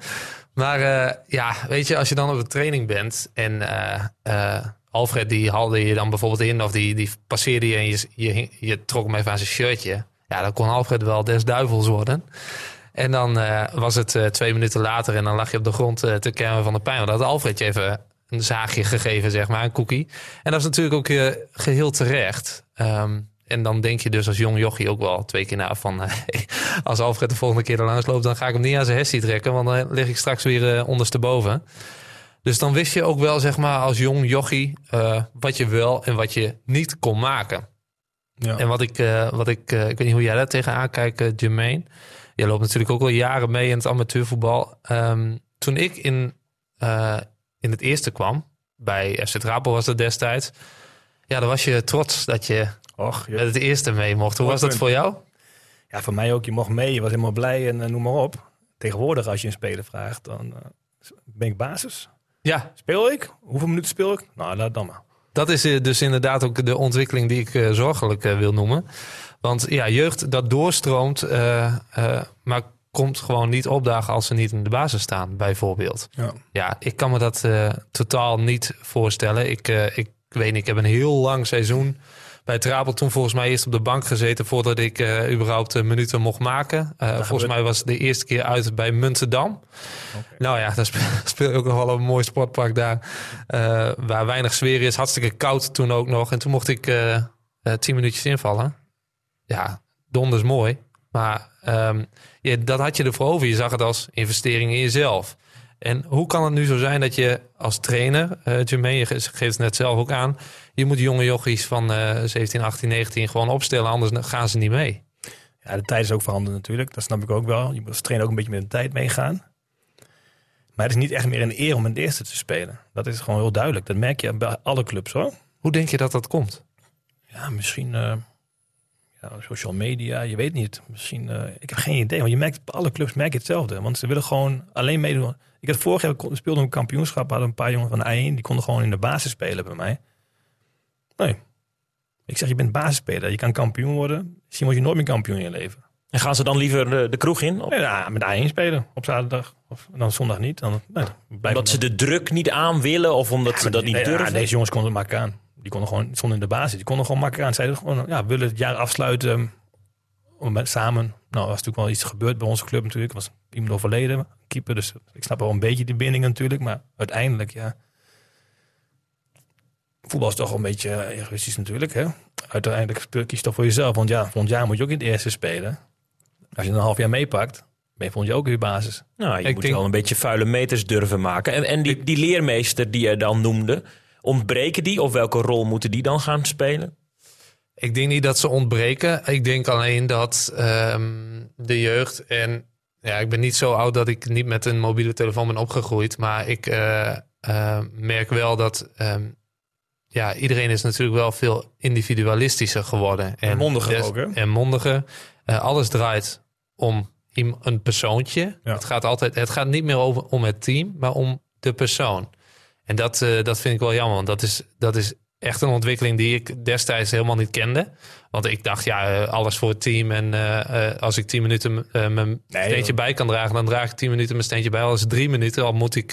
[SPEAKER 3] Maar ja, weet je, als je dan op een training bent en Alfred die haalde je dan bijvoorbeeld in of die, die passeerde je en je, je, je trok hem even aan zijn shirtje. Ja, dan kon Alfred wel des duivels worden. En dan uh, was het uh, twee minuten later en dan lag je op de grond uh, te kermen van de pijn. Want dat had Alfred je even een zaagje gegeven, zeg maar, een cookie. En dat is natuurlijk ook geheel terecht. Um, en dan denk je dus als jong jochie ook wel twee keer na van... <laughs> als Alfred de volgende keer er langs loopt, dan ga ik hem niet aan zijn hestie trekken. Want dan lig ik straks weer ondersteboven. Dus dan wist je ook wel, zeg maar, als jong jochie... wat je wel en wat je niet kon maken. Ja. En wat ik, wat ik, ik weet niet hoe jij daar tegenaan kijkt, Jermaine... Je loopt natuurlijk ook al jaren mee in het amateurvoetbal. Um, toen ik in, uh, in het eerste kwam, bij FC Trapel was dat destijds. Ja, dan was je trots dat je Och, met het eerste mee mocht. Hoe was dat voor jou?
[SPEAKER 1] Ja, voor mij ook. Je mocht mee, je was helemaal blij en uh, noem maar op. Tegenwoordig als je een speler vraagt, dan uh, ben ik basis.
[SPEAKER 3] Ja.
[SPEAKER 1] Speel ik? Hoeveel minuten speel ik? Nou, laat dan maar.
[SPEAKER 3] Dat is dus inderdaad ook de ontwikkeling die ik zorgelijk wil noemen. Want ja, jeugd dat doorstroomt, uh, uh, maar komt gewoon niet opdagen als ze niet in de basis staan, bijvoorbeeld. Ja, ja ik kan me dat uh, totaal niet voorstellen. Ik, ik weet niet, ik heb een heel lang seizoen bij Trapel toen volgens mij eerst op de bank gezeten voordat ik uh, überhaupt minuten mocht maken. Uh, volgens mij was het de eerste keer uit bij Muntendam. Okay. Nou ja, daar <laughs> speel, je ook nog wel een mooi sportpark daar. Uh, waar weinig sfeer is. Hartstikke koud toen ook nog. En toen mocht ik tien minuutjes invallen ja, donders mooi. Maar um, ja, dat had je ervoor over. Je zag het als investering in jezelf. En hoe kan het nu zo zijn dat je als trainer, uh, Jermaine, je geeft het net zelf ook aan, je moet jonge jochies van uh, 17, 18, 19 gewoon opstellen, anders gaan ze niet mee.
[SPEAKER 1] Ja, de tijd is ook veranderd natuurlijk. Dat snap ik ook wel. Je moet als trainer ook een beetje met de tijd meegaan. Maar het is niet echt meer een eer om in het eerste te spelen. Dat is gewoon heel duidelijk. Dat merk je bij alle clubs hoor.
[SPEAKER 3] Hoe denk je dat dat komt?
[SPEAKER 1] Ja, misschien uh, ja, social media. Je weet niet. Misschien, uh, ik heb geen idee. Want je merkt bij alle clubs merk je hetzelfde. Want ze willen gewoon alleen meedoen. Ik had vorig jaar speelde een kampioenschap. Hadden een paar jongens van de A1. Die konden gewoon in de basis spelen bij mij. Nee. Ik zeg, je bent basisspeler. Je kan kampioen worden. Misschien word je nooit meer kampioen in je leven.
[SPEAKER 2] En gaan ze dan liever de, de kroeg in?
[SPEAKER 1] Ja, met A1 spelen op zaterdag. Of dan zondag niet. Dan, nee,
[SPEAKER 2] omdat ze de druk niet aan willen of omdat ze dat niet durven?
[SPEAKER 1] Ja, deze jongens konden het makkelijk aan. Die konden gewoon, stonden in de basis. Die konden gewoon makkelijk aan. Zeiden gewoon, ja, willen het jaar afsluiten. Om samen. Nou, er was natuurlijk wel iets gebeurd bij onze club natuurlijk. Er was iemand overleden, keeper. Dus ik snap wel een beetje die binding natuurlijk. Maar uiteindelijk, ja. Voetbal is toch wel een beetje egoïstisch natuurlijk. Hè? Uiteindelijk kies je toch voor jezelf. Want ja, volgend jaar moet je ook in het eerste spelen. Als je een half jaar meepakt, ben je volgend jaar ook weer basis.
[SPEAKER 2] Nou, je ik moet denk... wel een beetje vuile meters durven maken. En, en die, die leermeester die je dan noemde, ontbreken die? Of welke rol moeten die dan gaan spelen?
[SPEAKER 3] Ik denk niet dat ze ontbreken. Ik denk alleen dat um, de jeugd en ja, ik ben niet zo oud dat ik niet met een mobiele telefoon ben opgegroeid. Maar ik uh, uh, merk wel dat um, ja, iedereen is natuurlijk wel veel individualistischer geworden.
[SPEAKER 1] En, en mondiger ook, hè?
[SPEAKER 3] En mondiger. Uh, alles draait om een persoontje. Ja. Het, gaat altijd, het gaat niet meer over, om het team, maar om de persoon. En dat, uh, dat vind ik wel jammer, want dat is, dat is echt een ontwikkeling die ik destijds helemaal niet kende. Want ik dacht, ja, uh, alles voor het team. En uh, als ik tien minuten mijn nee, steentje joh. bij kan dragen, dan draag ik tien minuten mijn steentje bij. Al is het drie minuten, al moet ik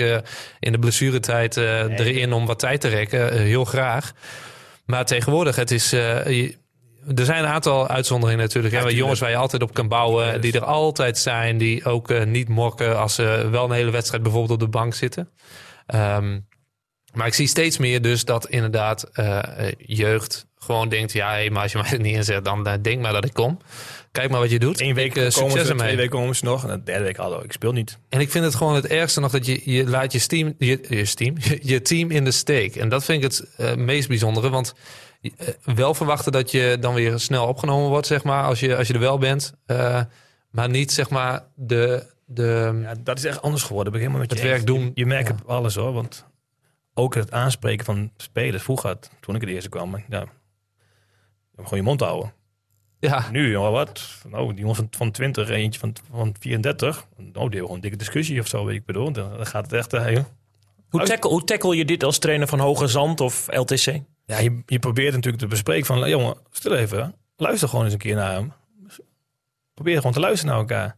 [SPEAKER 3] in de blessuretijd nee. erin om wat tijd te rekken. heel graag. Maar tegenwoordig, het is... Je, er zijn een aantal uitzonderingen natuurlijk. Ja, jongens waar je altijd op kan bouwen. Die er altijd zijn. Die ook niet mokken als ze wel een hele wedstrijd bijvoorbeeld op de bank zitten. Um, maar ik zie steeds meer dus dat inderdaad uh, jeugd gewoon denkt... ja, hey, maar als je mij er niet inzet, dan uh, denk maar dat ik kom. Kijk maar wat je doet.
[SPEAKER 1] Eén week uh, succes ermee. Twee weken komen ze nog. En de derde week, hallo, ik speel niet.
[SPEAKER 3] En ik vind het gewoon het ergste nog dat je, je laat je team, je, je, team, <laughs> je team in de steek. En dat vind ik het meest bijzondere. Want wel verwachten dat je dan weer snel opgenomen wordt, zeg maar, als je, als je er wel bent. Maar niet, zeg maar, de... de
[SPEAKER 1] ja, dat is echt anders geworden. Ik helemaal met
[SPEAKER 3] het werk doen.
[SPEAKER 1] Je, je merkt ja. op alles hoor. Want ook het aanspreken van spelers. Vroeger, toen ik het eerste kwam, ja, gewoon je mond houden.
[SPEAKER 3] Ja.
[SPEAKER 1] Nu, joh, wat? Nou, die jongen van, van 20, eentje van, van 34. Nou, die hebben gewoon een dikke discussie of zo, weet ik bedoel. Dan gaat het echt... Uh,
[SPEAKER 2] hoe, tackle, hoe tackle je dit als trainer van Hoge Zand of LTC?
[SPEAKER 1] Ja, je, je probeert natuurlijk te bespreken van... jongen, stil even, luister gewoon eens een keer naar hem. Probeer gewoon te luisteren naar elkaar.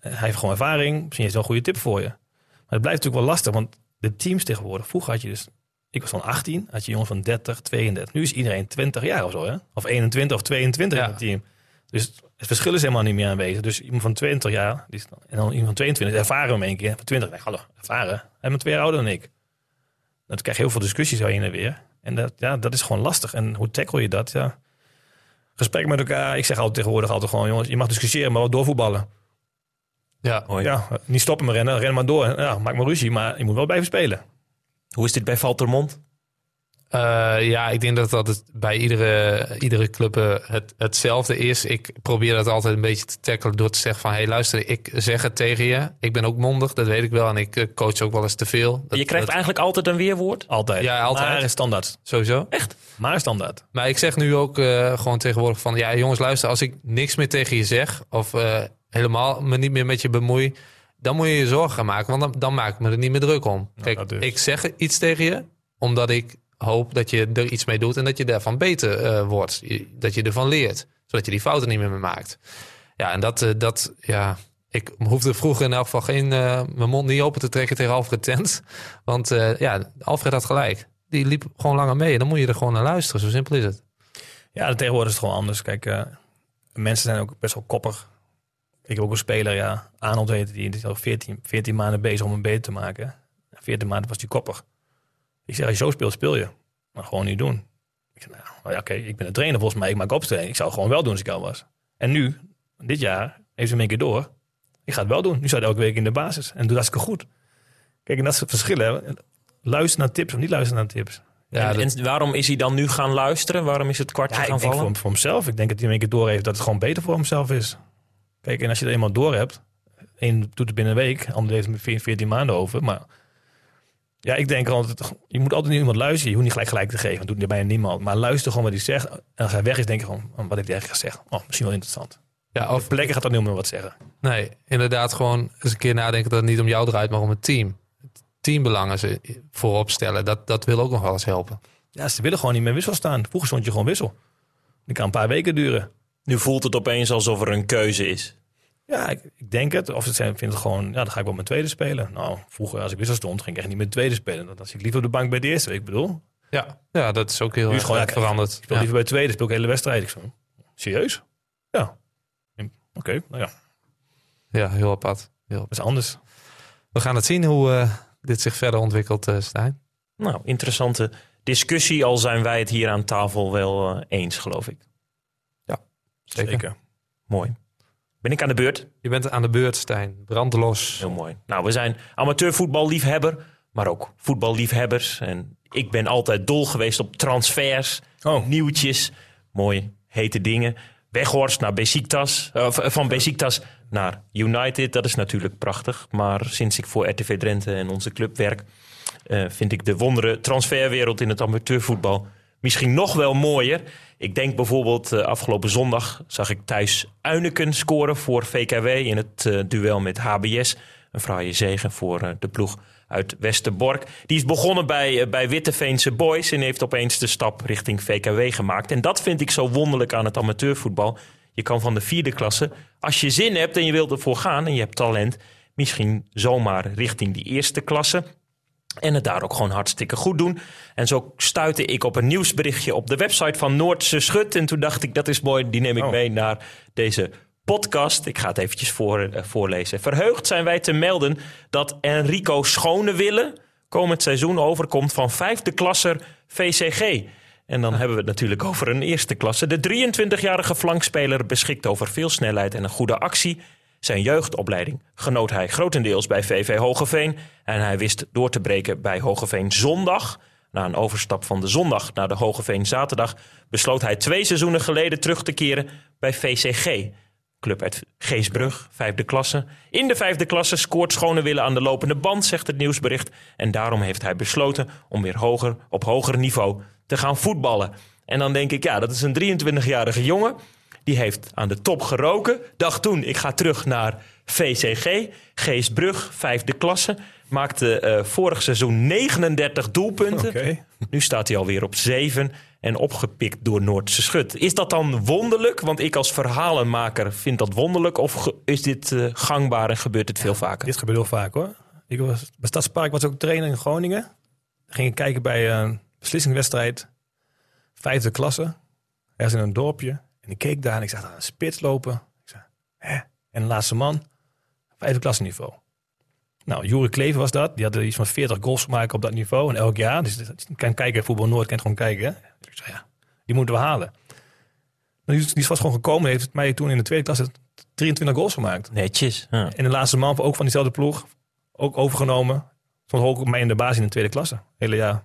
[SPEAKER 1] Hij heeft gewoon ervaring. Misschien heeft hij wel een goede tip voor je. Maar het blijft natuurlijk wel lastig, want de teams tegenwoordig. Vroeger had je dus, ik was van 18, had je jongens van 30, 32. Nu is iedereen 20 jaar of zo, hè? Of 21 of 22 ja. in het team. Dus het verschil is helemaal niet meer aanwezig. Dus iemand van 20 jaar, die is, en dan iemand van 22, ervaren hem een keer. Van 20, nee, hallo, ervaren. Hij bent twee jaar ouder dan ik. Dan krijg je heel veel discussies heen en weer. En dat, ja, dat is gewoon lastig. En hoe tackle je dat? Ja. Gesprek met elkaar. Ik zeg altijd tegenwoordig altijd gewoon, jongens, je mag discussiëren, maar wel doorvoetballen.
[SPEAKER 3] Ja,
[SPEAKER 1] ja, niet stoppen maar rennen, ren maar door. Ja, maak maar ruzie, maar je moet wel blijven spelen.
[SPEAKER 2] Hoe is dit bij Valtermond?
[SPEAKER 3] Uh, ja, ik denk dat dat het bij iedere, iedere club het, hetzelfde is. Ik probeer dat altijd een beetje te tackelen door te zeggen van... hé hey, luister, ik zeg het tegen je. Ik ben ook mondig, dat weet ik wel. En ik coach ook wel eens te veel. Dat,
[SPEAKER 2] je krijgt
[SPEAKER 3] dat...
[SPEAKER 2] eigenlijk altijd een weerwoord?
[SPEAKER 1] Altijd.
[SPEAKER 3] Ja, altijd.
[SPEAKER 1] Maar standaard.
[SPEAKER 3] Sowieso.
[SPEAKER 2] Echt?
[SPEAKER 1] Maar standaard.
[SPEAKER 3] Maar ik zeg nu ook uh, gewoon tegenwoordig van... ja jongens, luister, als ik niks meer tegen je zeg... of uh, helemaal me niet meer met je bemoei... dan moet je je zorgen gaan maken, want dan, dan maak ik me er niet meer druk om. Kijk, ja, dus. ik zeg iets tegen je, omdat ik hoop dat je er iets mee doet... en dat je daarvan beter uh, wordt. Dat je ervan leert, zodat je die fouten niet meer, meer maakt. Ja, en dat, uh, dat ja... Ik hoefde vroeger in elk geval geen, uh, mijn mond niet open te trekken tegen Alfred Tent. Want ja, Alfred had gelijk. Die liep gewoon langer mee. En dan moet je er gewoon naar luisteren. Zo simpel is het.
[SPEAKER 1] Ja, tegenwoordig is het gewoon anders. Kijk, mensen zijn ook best wel koppig. Ik heb ook een speler, ja, Arnold heette die, die is al 14, 14 maanden bezig om hem beter te maken. 14 maanden was hij koppig. Ik zeg, als je zo speelt, speel je. Maar gewoon niet doen. Ik zeg, nou ja, oké, okay, ik ben een trainer volgens mij, ik maak opstelling. Ik zou het gewoon wel doen als ik al was. En nu, dit jaar heeft ze hem een keer door. Ik ga het wel doen. Nu staat hij elke week in de basis. En doet hartstikke goed. Kijk, en dat is het verschil. Hè. Luister naar tips of niet luisteren naar tips.
[SPEAKER 3] Ja,
[SPEAKER 2] en,
[SPEAKER 3] dat-
[SPEAKER 2] en waarom is hij dan nu gaan luisteren? Waarom is het kwartje
[SPEAKER 1] Ja, ik
[SPEAKER 2] gaan
[SPEAKER 1] denk
[SPEAKER 2] vallen?
[SPEAKER 1] voor, voor hemzelf. Ik denk dat hij een keer door heeft dat het gewoon beter voor hemzelf is. Kijk, en als je er eenmaal door hebt, één doet het binnen een week, ander heeft het met 14 maanden over. Maar ja, ik denk altijd, je moet altijd naar iemand luisteren. Je hoeft niet gelijk gelijk te geven, dat doet bijna niemand. Maar luister gewoon wat hij zegt. En als hij weg is, denk je gewoon, oh, wat heeft hij eigenlijk gezegd? Oh, misschien wel interessant.
[SPEAKER 3] ja,
[SPEAKER 1] Of plekken gaat dan niet meer wat zeggen.
[SPEAKER 3] nee, inderdaad gewoon eens een keer nadenken dat het niet om jou draait, maar om het team. Het teambelangen ze voorop stellen, dat, dat wil ook nog wel eens helpen.
[SPEAKER 1] Ja, ze willen gewoon niet meer wissel staan. Vroeger stond je gewoon wissel. Die kan een paar weken duren.
[SPEAKER 2] Nu voelt het opeens alsof er een keuze is.
[SPEAKER 1] Ja, ik, ik denk het. Of ze zijn- vinden het gewoon, ja, dan ga ik wel mijn tweede spelen. Nou, vroeger als ik wissel stond, ging ik echt niet met de tweede spelen. Dan zit ik liever op de bank bij de eerste. Ik bedoel,
[SPEAKER 3] Ja, ja dat is ook heel erg
[SPEAKER 1] gewoon, ja,
[SPEAKER 3] veranderd.
[SPEAKER 1] ik speel
[SPEAKER 3] Ja.
[SPEAKER 1] liever bij de tweede, speel ik hele wedstrijd. Ik zo, serieus? Ja. Oké, nou ja,
[SPEAKER 3] ja, heel apart. Heel
[SPEAKER 1] dat is anders.
[SPEAKER 3] We gaan het zien hoe eh, dit zich verder ontwikkelt, eh Stijn.
[SPEAKER 2] Nou, interessante discussie. Al zijn wij het hier aan tafel wel eh, eens, geloof ik.
[SPEAKER 3] Zeker.
[SPEAKER 1] Zeker.
[SPEAKER 2] Mooi. Ben ik aan de beurt?
[SPEAKER 3] Je bent aan de beurt, Stijn. Brandlos.
[SPEAKER 2] Heel mooi. Nou, we zijn amateurvoetballiefhebber, maar ook voetballiefhebbers. En ik ben altijd dol geweest op transfers,
[SPEAKER 1] Oh,
[SPEAKER 2] nieuwtjes, mooi hete dingen. Weghorst naar Besiktas, eh, van Besiktas naar United, dat is natuurlijk prachtig. Maar sinds ik voor RTV Drenthe en onze club werk, eh, vind ik de wondere transferwereld in het amateurvoetbal misschien nog wel mooier. Ik denk bijvoorbeeld eh, afgelopen zondag zag ik thuis Uineken scoren voor VKW in het eh, duel met HBS. Een fraaie zegen voor eh, de ploeg uit Westerbork. Die is begonnen bij, bij Witteveense Boys en heeft opeens de stap richting VKW gemaakt. En dat vind ik zo wonderlijk aan het amateurvoetbal. Je kan van de vierde klasse, als je zin hebt en je wilt ervoor gaan en je hebt talent, misschien zomaar richting die eerste klasse. En het daar ook gewoon hartstikke goed doen. En zo stuitte ik op een nieuwsberichtje op de website van Noordse Schut. En toen dacht ik, dat is mooi, die neem ik
[SPEAKER 1] Oh.
[SPEAKER 2] mee naar deze podcast. Ik ga het eventjes voor, eh, voorlezen. Verheugd zijn wij te melden dat Enrico Schonewille komend seizoen overkomt van vijfde klasser VCG. En dan hebben we het natuurlijk over een eerste klasse. De 23-jarige flankspeler beschikt over veel snelheid en een goede actie. Zijn jeugdopleiding genoot hij grotendeels bij VV Hogeveen. En hij wist door te breken bij Hogeveen zondag. Na een overstap van de zondag naar de Hogeveen zaterdag besloot hij twee seizoenen geleden terug te keren bij VCG. Club uit Geesbrug, vijfde klasse. In de vijfde klasse scoort Schonewille aan de lopende band, zegt het nieuwsbericht. En daarom heeft hij besloten om weer hoger, op hoger niveau te gaan voetballen. En dan denk ik, ja, dat is een 23-jarige jongen. Die heeft aan de top geroken. Dacht toen, ik ga terug naar VCG. Geesbrug, vijfde klasse. Maakte eh, vorig seizoen 39 doelpunten. Nu staat hij alweer op 7 en opgepikt door Noordse Schut. Is dat dan wonderlijk? Want ik als verhalenmaker vind dat wonderlijk. Of is dit eh, gangbaar en gebeurt het veel vaker?
[SPEAKER 1] Dit gebeurt heel vaak hoor. Ik was, bij Stadspark was ook trainer in Groningen. Ging ik kijken bij een beslissingswedstrijd. Vijfde klasse. Ergens in een dorpje. En ik keek daar en ik zag daar een spits lopen. Ik zei, hè? En de laatste man. Vijfde klasse niveau. Nou, Jure Klever was dat. Die had iets van 40 goals gemaakt op dat niveau. En elk jaar. Dus kan kijken, voetbal Noord kan gewoon kijken. Hè? Dus ik zei, ja, die moeten we halen. Nou, Die, die was gewoon gekomen. Heeft mij toen in de tweede klasse 23 goals gemaakt.
[SPEAKER 2] Netjes. Ja.
[SPEAKER 1] En de laatste man ook van diezelfde ploeg. Ook overgenomen. Stond ook op mij in de basis in de tweede klasse. Hele jaar.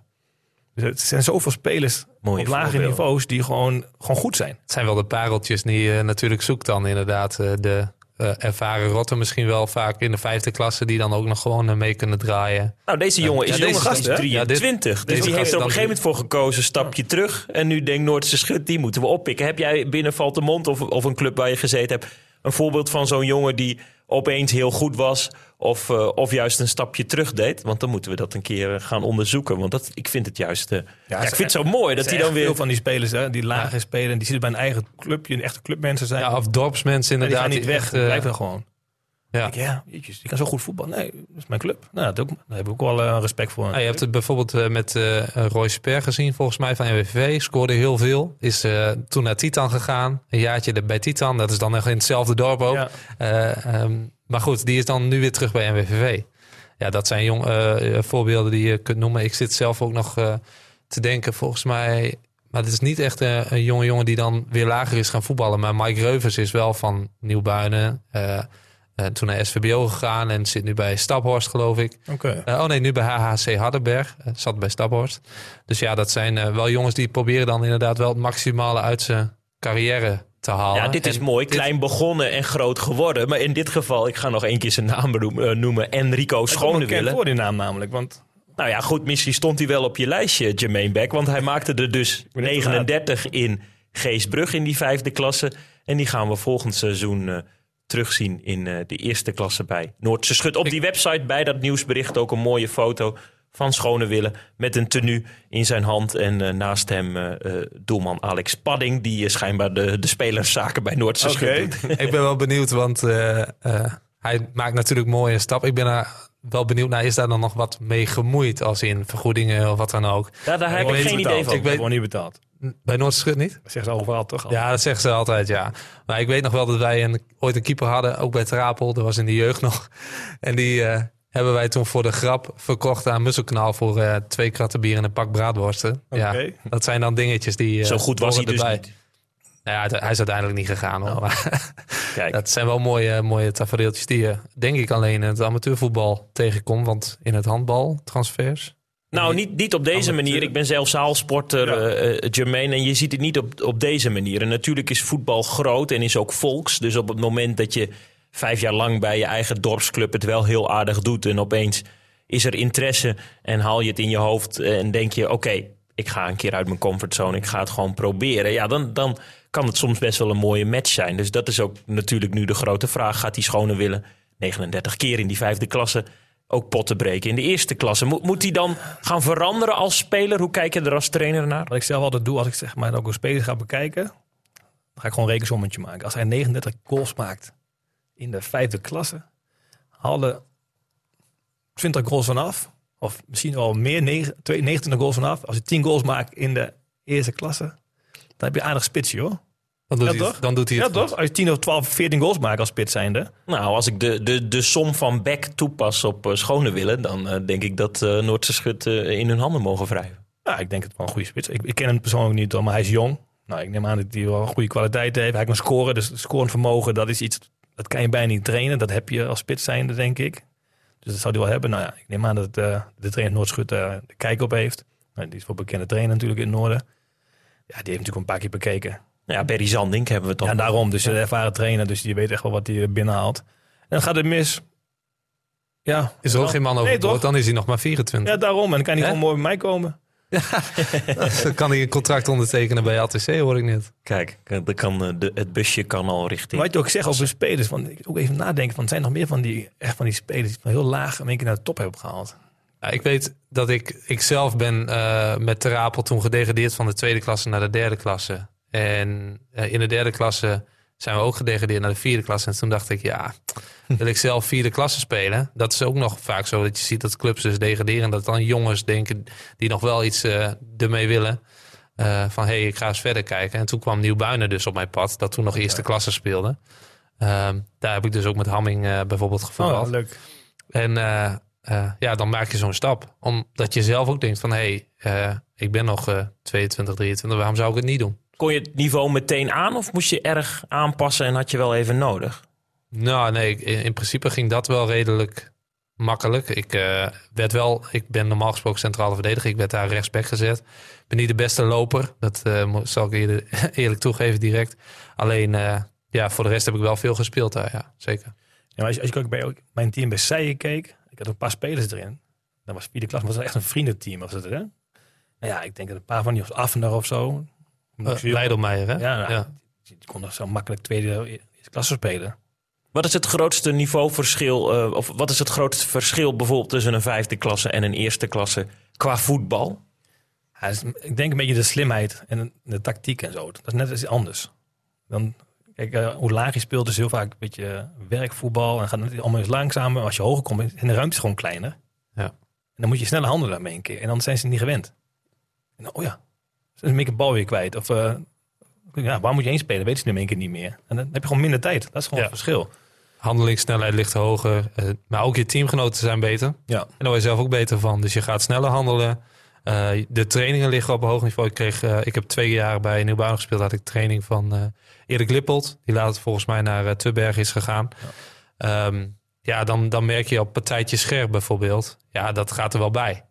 [SPEAKER 1] Dus het zijn zoveel spelers
[SPEAKER 2] Mooie
[SPEAKER 1] op lage
[SPEAKER 2] voorbeelden.
[SPEAKER 1] niveaus die gewoon, gewoon goed zijn.
[SPEAKER 3] Het zijn wel de pareltjes die je natuurlijk zoekt dan inderdaad. eh, de eh, ervaren rotten misschien wel vaak in de vijfde klasse... die dan ook nog gewoon eh, mee kunnen draaien.
[SPEAKER 2] Nou, deze jongen is,
[SPEAKER 3] Ja, deze
[SPEAKER 2] jonge
[SPEAKER 3] gast,
[SPEAKER 2] gast,
[SPEAKER 1] hè?
[SPEAKER 2] 23. dus
[SPEAKER 3] deze
[SPEAKER 2] die heeft er op een gegeven moment voor gekozen. Stapje terug. En nu denkt Noordse Schut, die moeten we oppikken. Heb jij binnen Valtemont of, of een club waar je gezeten hebt... een voorbeeld van zo'n jongen die opeens heel goed was... Of, eh, of juist een stapje terug deed? Want dan moeten we dat een keer eh, gaan onderzoeken. Want dat, ik vind het juist... eh, ja, ik vind het zo mooi dat hij dan weer...
[SPEAKER 1] veel van die spelers hè, die lager spelen. Die zitten bij een eigen clubje. Een echte clubmensen zijn.
[SPEAKER 3] Ja, of dorpsmensen
[SPEAKER 1] Maar die
[SPEAKER 3] inderdaad.
[SPEAKER 1] gaan niet weg.
[SPEAKER 3] echt,
[SPEAKER 1] blijven gewoon.
[SPEAKER 3] Ja.
[SPEAKER 1] Ik, ja, jeetjes, die kan zo goed voetballen. Nee, dat is mijn club. Nou, dat ook, daar heb ik ook wel eh, respect voor.
[SPEAKER 3] Nou, je hebt het bijvoorbeeld eh, met eh Roy Sper gezien, volgens mij van NWV. Scoorde heel veel. Is toen naar Titan gegaan. Een jaartje bij Titan. Dat is dan nog in hetzelfde dorp ook.
[SPEAKER 1] Ja.
[SPEAKER 3] Eh, ehm, maar goed, die is dan nu weer terug bij NWVV. Ja, dat zijn jong, voorbeelden die je kunt noemen. Ik zit zelf ook nog te denken, volgens mij... Maar het is niet echt een jonge jongen die dan weer lager is gaan voetballen. Maar Mike Reuvers is wel van Nieuwbuinen. Eh, toen naar SVBO gegaan en zit nu bij Staphorst, geloof ik.
[SPEAKER 1] Oké.
[SPEAKER 3] Eh, oh nee, nu bij HHC Hardenberg. Eh, zat bij Staphorst. Dus ja, dat zijn wel jongens die proberen dan inderdaad wel het maximale uit zijn carrière te halen.
[SPEAKER 2] Ja, dit is
[SPEAKER 3] En
[SPEAKER 2] mooi.
[SPEAKER 3] dit-
[SPEAKER 2] Klein begonnen en groot geworden. Maar in dit geval, ik ga nog één keer zijn naam benoemen, noemen. Enrico
[SPEAKER 1] Ik
[SPEAKER 2] Schonewille.
[SPEAKER 1] voor die naam namelijk, want
[SPEAKER 2] Nou ja, goed, misschien stond hij wel op je lijstje, Jermaine Beck. Want hij maakte er dus
[SPEAKER 1] ben net
[SPEAKER 2] 39 in Geesbrug in die vijfde klasse. En die gaan we volgend seizoen eh, terugzien in eh, de eerste klasse bij Noordse Schut. Op die website bij dat nieuwsbericht ook een mooie foto van Schonewille met een tenue in zijn hand. En eh, naast hem eh, doelman Alex Padding, die schijnbaar de, de spelerszaken bij Noordse. Schut doet. <laughs>
[SPEAKER 3] ik ben wel benieuwd, want eh, eh, hij maakt natuurlijk mooie stap. Ik ben daar wel benieuwd naar, is daar dan nog wat mee gemoeid? Als in vergoedingen of wat dan ook.
[SPEAKER 2] Ja, daar heb ik geen idee van.
[SPEAKER 3] Ik weet-
[SPEAKER 1] niet betaald.
[SPEAKER 3] Bij Noordschut niet?
[SPEAKER 1] Dat zeggen ze overal toch al.
[SPEAKER 3] Ja, dat zeggen ze altijd, ja. Maar ik weet nog wel dat wij een, ooit een keeper hadden, ook bij Trapel. Dat was in de jeugd nog. <laughs> En die eh, hebben wij toen voor de grap verkocht aan Musselkanaal voor eh, twee kratten bier en een pak braadworsten. Ja,
[SPEAKER 1] Oké.
[SPEAKER 3] dat zijn dan dingetjes die... eh,
[SPEAKER 2] Zo goed was hij dus
[SPEAKER 3] erbij.
[SPEAKER 2] niet.
[SPEAKER 3] Nou ja, hij is uiteindelijk niet gegaan hoor. Maar <laughs>
[SPEAKER 2] Kijk.
[SPEAKER 3] dat zijn wel mooie, mooie tafereeltjes die je denk ik alleen in het amateurvoetbal tegenkomt. Want in het handbal, transfers...
[SPEAKER 2] Nou, niet, niet op deze manier. Ik ben zelf zaalsporter,
[SPEAKER 1] Ja.
[SPEAKER 2] eh, eh, Jermaine. En je ziet het niet op, op deze manier. En natuurlijk is voetbal groot en is ook volks. Dus op het moment dat je vijf jaar lang bij je eigen dorpsclub het wel heel aardig doet. En opeens is er interesse en haal je het in je hoofd. En denk je, oké, ik ga een keer uit mijn comfortzone. Ik ga het gewoon proberen. Ja, dan, dan kan het soms best wel een mooie match zijn. Dus dat is ook natuurlijk nu de grote vraag. Gaat die schone willen 39 keer in die vijfde klasse ook potten breken in de eerste klasse? Moet, moet hij dan gaan veranderen als speler? Hoe kijk je er als trainer naar?
[SPEAKER 1] Wat ik zelf altijd doe als ik zeg maar ook een speler ga bekijken, dan ga ik gewoon een rekensommetje maken. Als hij 39 goals maakt in de vijfde klasse, haal er 20 goals vanaf. Of misschien wel meer, 9 twee- 29 goals vanaf. Als hij 10 goals maakt in de eerste klasse, dan heb je aardig spitsje hoor.
[SPEAKER 3] Dan doet,
[SPEAKER 1] Ja,
[SPEAKER 3] hij,
[SPEAKER 1] toch?
[SPEAKER 3] het- dan doet hij
[SPEAKER 1] Ja toch? Als je 10 of 12, 14 goals maakt als spits zijnde.
[SPEAKER 2] Nou, als ik de, de, de som van Beck toepas op eh, schone willen, dan eh, denk ik dat eh Noordse Schut in hun handen mogen wrijven.
[SPEAKER 1] Ja, ik denk het wel een goede spits. Ik, ik ken hem persoonlijk niet, maar hij is jong. Nou, ik neem aan dat hij wel een goede kwaliteit heeft. Hij kan scoren, dus scorend vermogen, dat is iets, dat kan je bijna niet trainen. Dat heb je als spits zijnde, denk ik. Dus dat zou hij wel hebben. Nou ja, ik neem aan dat eh, de trainer Noordschut uh, de kijk op heeft. Nou, die is wel bekende trainer natuurlijk in het noorden. Ja, die heeft natuurlijk een paar keer bekeken.
[SPEAKER 2] Ja, Berry Zandink hebben we dan.
[SPEAKER 1] Ja, daarom. Dus de ervaren trainer, dus die weet echt wel wat hij binnenhaalt. En dan gaat het mis. Ja.
[SPEAKER 3] Is er ook geen man
[SPEAKER 1] Nee,
[SPEAKER 3] overboord,
[SPEAKER 1] toch?
[SPEAKER 3] dan is hij nog maar 24.
[SPEAKER 1] Ja, daarom. En dan kan hij
[SPEAKER 3] Hè?
[SPEAKER 1] gewoon mooi bij mij komen.
[SPEAKER 3] Dan kan hij een contract ondertekenen bij ATC, hoor ik net.
[SPEAKER 2] Kijk, dan kan, eh, de, het busje kan al richting.
[SPEAKER 1] Wat je ook zegt over spelers, want ik ook even nadenken, van er zijn nog meer van die, echt van die spelers die van heel laag in één keer naar de top hebben gehaald.
[SPEAKER 3] Ja, ik weet dat ik, ik zelf ben eh, met Terapel toen gedegradeerd van de tweede klasse naar de derde klasse. En eh, in de derde klasse zijn we ook gedegradeerd naar de vierde klasse. En toen dacht ik, ja, wil ik zelf vierde klasse spelen? Dat is ook nog vaak zo dat je ziet dat clubs dus degraderen. Dat dan jongens denken die nog wel iets eh, ermee willen. eh, van, hé, hey, ik ga eens verder kijken. En toen kwam Nieuwbuinen dus op mijn pad, dat toen nog eerste klasse speelde. Ehm, daar heb ik dus ook met Hamming bijvoorbeeld gevoetbald.
[SPEAKER 1] Oh, leuk.
[SPEAKER 3] En ja, dan maak je zo'n stap. Omdat je zelf ook denkt van... hé, hey, ik ben nog eh 22, 23, waarom zou ik het niet doen?
[SPEAKER 2] Kon je het niveau meteen aan of moest je erg aanpassen en had je wel even nodig?
[SPEAKER 3] Nou, nee, ik- in, in principe ging dat wel redelijk makkelijk. Ik, eh, werd wel, ik ben normaal gesproken centrale verdediger. Ik werd daar rechtsback gezet. Ik ben niet de beste loper. Dat eh, zal ik eerder, <laughs> eerlijk toegeven direct. Alleen, eh, ja, voor de rest heb ik wel veel gespeeld daar, ja, zeker.
[SPEAKER 1] Ja, maar als, je, als je ook bij ook mijn team bij Seijen keek, ik had een paar spelers erin. Dat was vierde klas, maar dat was echt een vriendenteam. Was het, hè? Nou ja, ik denk dat een paar van die was Affender of zo.
[SPEAKER 3] Uh, Leidelmeijer, hè?
[SPEAKER 1] Ja, nou,
[SPEAKER 3] ja.
[SPEAKER 1] Die kon nog zo makkelijk tweede klasse spelen.
[SPEAKER 2] Wat is het grootste niveauverschil, eh, of wat is het grootste verschil bijvoorbeeld tussen een vijfde klasse en een eerste klasse qua voetbal?
[SPEAKER 1] Ja, ik denk een beetje de slimheid en de tactiek en zo. Dat is net iets anders. Dan, kijk, eh, hoe laag je speelt is heel vaak een beetje werkvoetbal. En gaat het allemaal eens langzamer. Als je hoger komt, en de ruimte is gewoon kleiner.
[SPEAKER 3] Ja.
[SPEAKER 1] En dan moet je sneller handelen mee een keer. En dan zijn ze niet gewend. En dan, oh ja, ben een bal weer kwijt. Of eh, ja, waar moet je heen spelen? Weet ze nu in één keer niet meer. En dan heb je gewoon minder tijd. Dat is gewoon
[SPEAKER 3] Ja.
[SPEAKER 1] het verschil.
[SPEAKER 3] Handelingssnelheid ligt hoger. eh, maar ook je teamgenoten zijn beter.
[SPEAKER 1] Ja.
[SPEAKER 3] En daar word je zelf ook beter van. Dus je gaat sneller handelen. Eh, de trainingen liggen op een hoog niveau. Ik, kreeg, ik heb twee jaar bij Nieuwbouw gespeeld. Had ik training van eh Erik Lippold. Die later volgens mij naar uh, Tubberg is gegaan. Ja, ja dan, dan merk je op partijtje scherp bijvoorbeeld. Ja, dat gaat er wel bij.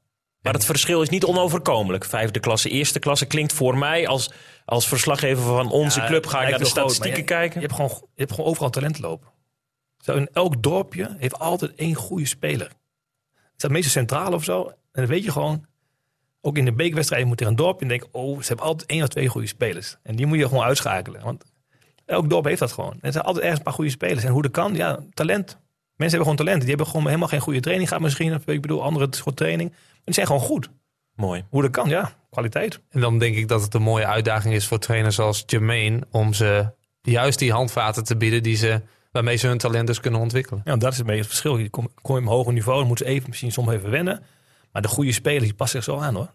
[SPEAKER 2] Maar het verschil is niet onoverkomelijk. Vijfde klasse, eerste klasse klinkt voor mij als, als verslaggever van onze
[SPEAKER 1] Ja,
[SPEAKER 2] club. Ga ik naar de
[SPEAKER 1] groot,
[SPEAKER 2] statistieken kijken.
[SPEAKER 1] Je hebt, gewoon, je hebt gewoon overal talent lopen. Zo in elk dorpje heeft altijd één goede speler. Het staat meestal centraal of zo. En dan weet je gewoon, ook in de bekerwedstrijd je moet er een dorpje en denk oh, ze hebben altijd één of twee goede spelers. En die moet je gewoon uitschakelen. Want elk dorp heeft dat gewoon. En er zijn altijd ergens een paar goede spelers. En hoe dat kan, ja, talent. Mensen hebben gewoon talent. Die hebben gewoon helemaal geen goede training gehad misschien. Of ik bedoel, andere soort training. Die zijn gewoon goed.
[SPEAKER 2] Mooi.
[SPEAKER 1] Hoe dat kan, ja. Kwaliteit.
[SPEAKER 3] En dan denk ik dat het een mooie uitdaging is voor trainers als Jermaine. Om ze juist die handvaten te bieden die ze, waarmee ze hun talent dus kunnen ontwikkelen.
[SPEAKER 1] Ja, dat is een beetje het verschil. Je kom, kom je op een hoger niveau, dan moeten ze even, misschien soms even wennen. Maar de goede spelers, die passen zich zo aan hoor.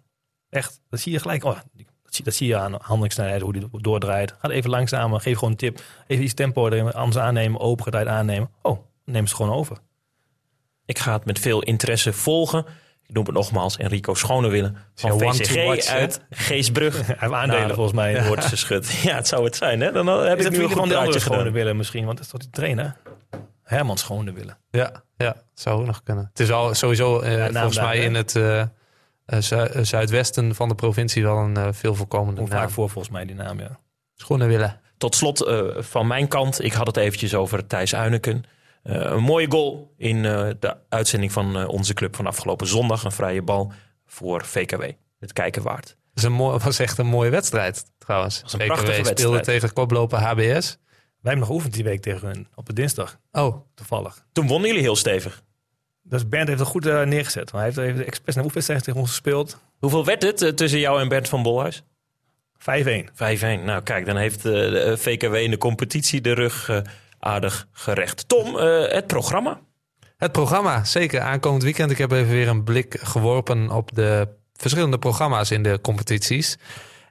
[SPEAKER 1] Echt, dat zie je gelijk. Oh, dat, zie, dat zie je aan handelingssnelheid, hoe die doordraait. Ga even langzamer, geef gewoon een tip. Even iets tempo erin, anders aannemen, opengedraaid aannemen. Oh, dan nemen ze het gewoon over.
[SPEAKER 2] Ik ga het met veel interesse volgen. Ik noem het nogmaals Enrico Schonewille van VCG
[SPEAKER 3] watch,
[SPEAKER 2] uit Geesbrug. <laughs>
[SPEAKER 1] Hij heeft aandelen
[SPEAKER 2] Nou,
[SPEAKER 1] volgens mij.
[SPEAKER 2] Wordt ze schud. Ja, het zou het zijn. Hè? Dan heb
[SPEAKER 1] Is
[SPEAKER 2] ik
[SPEAKER 1] het
[SPEAKER 2] nu een
[SPEAKER 1] vrienden
[SPEAKER 2] goed
[SPEAKER 1] van de andere
[SPEAKER 2] praatje
[SPEAKER 1] schone
[SPEAKER 2] gedaan.
[SPEAKER 1] willen misschien? Want dat is toch die trainer? Herman Schone willen.
[SPEAKER 3] Ja, ja, zou ook nog kunnen. Het is al sowieso eh, volgens mij in het eh, eh, zu- zuidwesten van de provincie wel een eh, veel voorkomende
[SPEAKER 1] Komt
[SPEAKER 3] naam.
[SPEAKER 1] vaak voor volgens mij die naam, ja.
[SPEAKER 3] Schoenen willen.
[SPEAKER 2] Tot slot eh, van mijn kant. Ik had het eventjes over Thijs Uineken. Eh, een mooie goal in eh, de uitzending van eh, onze club van afgelopen zondag. Een vrije bal voor VKW. Het kijken waard.
[SPEAKER 3] Het is een mooi, was echt een mooie wedstrijd trouwens.
[SPEAKER 2] was een
[SPEAKER 3] VKW
[SPEAKER 2] prachtige
[SPEAKER 3] speelde
[SPEAKER 2] wedstrijd.
[SPEAKER 3] tegen koploper HBS.
[SPEAKER 1] Wij hebben nog geoefend die week tegen hun. Op de dinsdag,
[SPEAKER 3] Oh,
[SPEAKER 1] toevallig.
[SPEAKER 2] Toen wonnen jullie heel stevig.
[SPEAKER 1] Dus Bernd heeft het goed neergezet. Maar hij heeft even expres een oefenwedstrijd tegen ons gespeeld. 5-1.
[SPEAKER 2] Hoeveel werd het tussen jou en Bert van Bolhuis? 5-1. Nou kijk, dan heeft eh, de VKW in de competitie de rug eh, aardig gerecht. Tom, eh, het programma.
[SPEAKER 3] Het programma, zeker aankomend weekend. Ik heb even weer een blik geworpen op de verschillende programma's in de competities.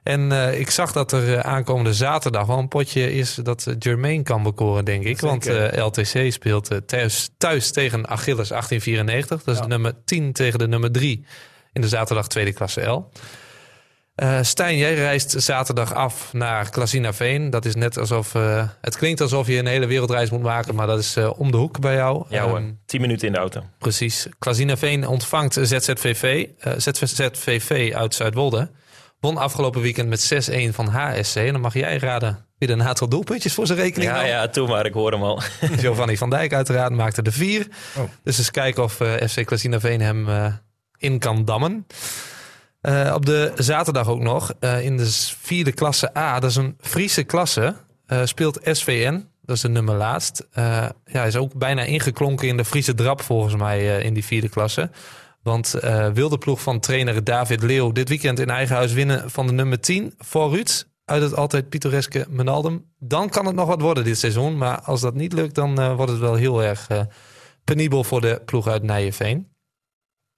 [SPEAKER 3] En eh, ik zag dat er eh, aankomende zaterdag wel een potje is dat Jermaine kan bekoren, denk ik. Want eh, LTC speelt thuis, thuis tegen Achilles 1894. Dat is
[SPEAKER 1] Ja.
[SPEAKER 3] de nummer 10 tegen de nummer 3 in de zaterdag tweede klasse L. Eh Stijn, jij reist zaterdag af naar Klazinaveen. Dat is net alsof... eh, het klinkt alsof je een hele wereldreis moet maken, maar dat is eh, om de hoek bij jou.
[SPEAKER 2] Ja hoor,
[SPEAKER 3] Ehm,
[SPEAKER 2] 10 minuten in de auto.
[SPEAKER 3] Precies. Klazinaveen ontvangt ZZVV, eh, ZZVV uit Zuidwolde. Won afgelopen weekend met 6-1 van HSC. En dan mag jij raden wie er een aantal doelpuntjes voor zijn rekening
[SPEAKER 2] Ja,
[SPEAKER 3] nam.
[SPEAKER 2] ja, toen maar, ik hoor hem al. <laughs>
[SPEAKER 3] Giovanni van Dijk uiteraard maakte de vier.
[SPEAKER 1] Oh.
[SPEAKER 3] Dus eens kijken of eh, FC Klazinaveen hem eh, in kan dammen. Eh, op de zaterdag ook nog, eh, in de vierde klasse A, dat is een Friese klasse, eh, speelt SVN. Dat is de nummer laatst. Ja, is ook bijna ingeklonken in de Friese drap volgens mij in die vierde klasse. Want wil de ploeg van trainer David Leeuw dit weekend in eigen huis winnen van de nummer 10 voor Ruud uit het altijd pittoreske Menaldum, dan kan het nog wat worden dit seizoen. Maar als dat niet lukt, dan wordt het wel heel erg penibel voor de ploeg uit Nijenveen.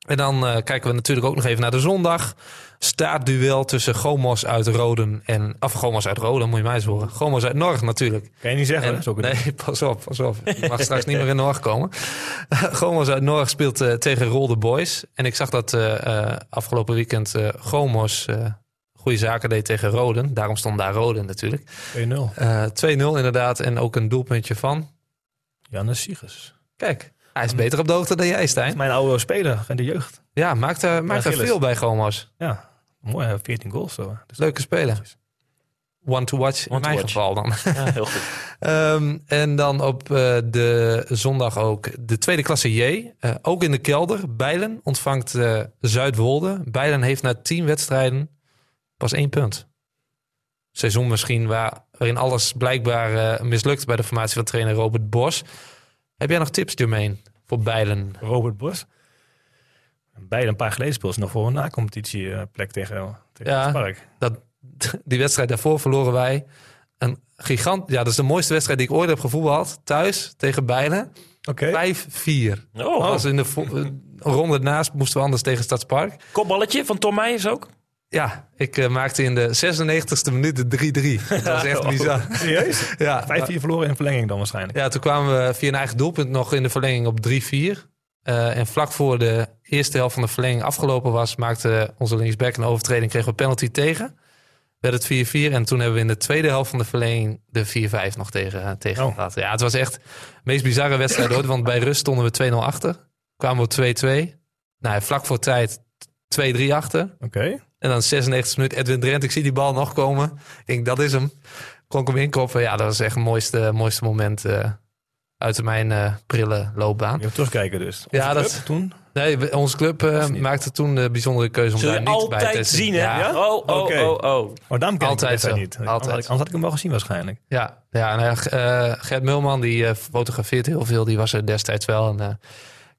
[SPEAKER 3] En dan eh, kijken we natuurlijk ook nog even naar de zondag. Staartduel tussen Gomos uit Roden en... Of Gomos uit Roden, moet je mij eens horen. Gomos uit Norg natuurlijk.
[SPEAKER 1] Kan je niet zeggen.
[SPEAKER 3] En- nee, pas op, pas op. Je mag straks niet meer in Norg komen. <laughs> Gomos uit Norg speelt eh, tegen Rolde Boys. En ik zag dat eh, afgelopen weekend Gomos goede zaken deed tegen Roden. Daarom stond daar Roden natuurlijk.
[SPEAKER 1] 2-0.
[SPEAKER 3] Eh 2-0 inderdaad. En ook een doelpuntje van...
[SPEAKER 1] Janne Siegers.
[SPEAKER 3] Kijk, hij is beter op de hoogte dan jij, Stijn.
[SPEAKER 1] mijn oude speler van de jeugd.
[SPEAKER 3] Ja, maakt, er maakt er veel bij Gomos.
[SPEAKER 1] Ja, mooi. hij heeft 14 goals zo. Dus
[SPEAKER 3] Leuke speler. One to watch
[SPEAKER 2] One
[SPEAKER 3] in
[SPEAKER 2] to
[SPEAKER 3] mijn
[SPEAKER 2] watch.
[SPEAKER 3] geval dan.
[SPEAKER 2] Ja, heel goed. <laughs>
[SPEAKER 3] Ehm, en dan op eh, de zondag ook de tweede klasse J. Eh, ook in de kelder. Bijlen ontvangt eh, Zuidwolde. Bijlen heeft na tien wedstrijden pas één punt. Seizoen misschien waar, waarin alles blijkbaar eh, mislukt bij de formatie van trainer Robert Bos. Heb jij nog tips, Jermaine, voor Bijlen?
[SPEAKER 1] Robert Bos. Beide een paar geleden nog voor een na-competitieplek tegen, tegen
[SPEAKER 3] Ja.
[SPEAKER 1] het.
[SPEAKER 3] Dat, die wedstrijd daarvoor verloren wij een gigant. Ja, dat is de mooiste wedstrijd die ik ooit heb gevoetbald. Thuis tegen Bijlen. 5-4.
[SPEAKER 1] Oké.
[SPEAKER 2] Oh,
[SPEAKER 3] Als in de ronde ernaast moesten we anders tegen Stadspark.
[SPEAKER 2] kopballetje van Tom Meijers ook?
[SPEAKER 3] Ja, ik eh, maakte in de 96e minuut de 3-3. <laughs> Dat was echt bizar.
[SPEAKER 1] Serieus?
[SPEAKER 3] Ja,
[SPEAKER 1] 5-4 verloren in verlenging dan waarschijnlijk.
[SPEAKER 3] ja, toen kwamen we via een eigen doelpunt nog in de verlenging op 3-4. Eh, en vlak voor de eerste helft van de verlenging afgelopen was, maakte onze linksback een overtreding, kregen we penalty tegen. Werd het 4-4 en toen hebben we in de tweede helft van de verlenging de 4-5 nog tegen, tegen
[SPEAKER 1] Oh.
[SPEAKER 3] gehad. Ja, het was echt de meest bizarre wedstrijd ooit, want bij rust stonden we 2-0 achter. Kwamen we op 2-2. Nou, vlak voor tijd 2-3 achter.
[SPEAKER 1] Oké.
[SPEAKER 3] En dan 96 minuten Edwin Drent. Ik zie die bal nog komen. Ik denk, dat is hem. Kon ik hem inkoppen. Ja, dat was echt het mooiste, mooiste moment eh, uit mijn eh, prille loopbaan.
[SPEAKER 1] Je hebt terugkijken dus.
[SPEAKER 3] Ja,
[SPEAKER 1] Onze
[SPEAKER 3] dat-
[SPEAKER 1] club toen.
[SPEAKER 3] Nee, onze club eh, maakte toen de bijzondere keuze om
[SPEAKER 2] Zul
[SPEAKER 3] daar niet bij te
[SPEAKER 2] altijd zien, hè?
[SPEAKER 3] Ja,
[SPEAKER 2] Oh, oh,
[SPEAKER 1] Oké.
[SPEAKER 2] oh, oh.
[SPEAKER 1] Oh, daarom ken ik
[SPEAKER 3] Altijd
[SPEAKER 1] de wedstrijd
[SPEAKER 3] zo.
[SPEAKER 1] niet. Anders
[SPEAKER 3] Altijd.
[SPEAKER 1] had, ik, anders had ik hem wel gezien waarschijnlijk.
[SPEAKER 3] ja, ja en, eh, eh, Gert Mulman, die fotografeert heel veel. Die was er destijds wel. En, eh,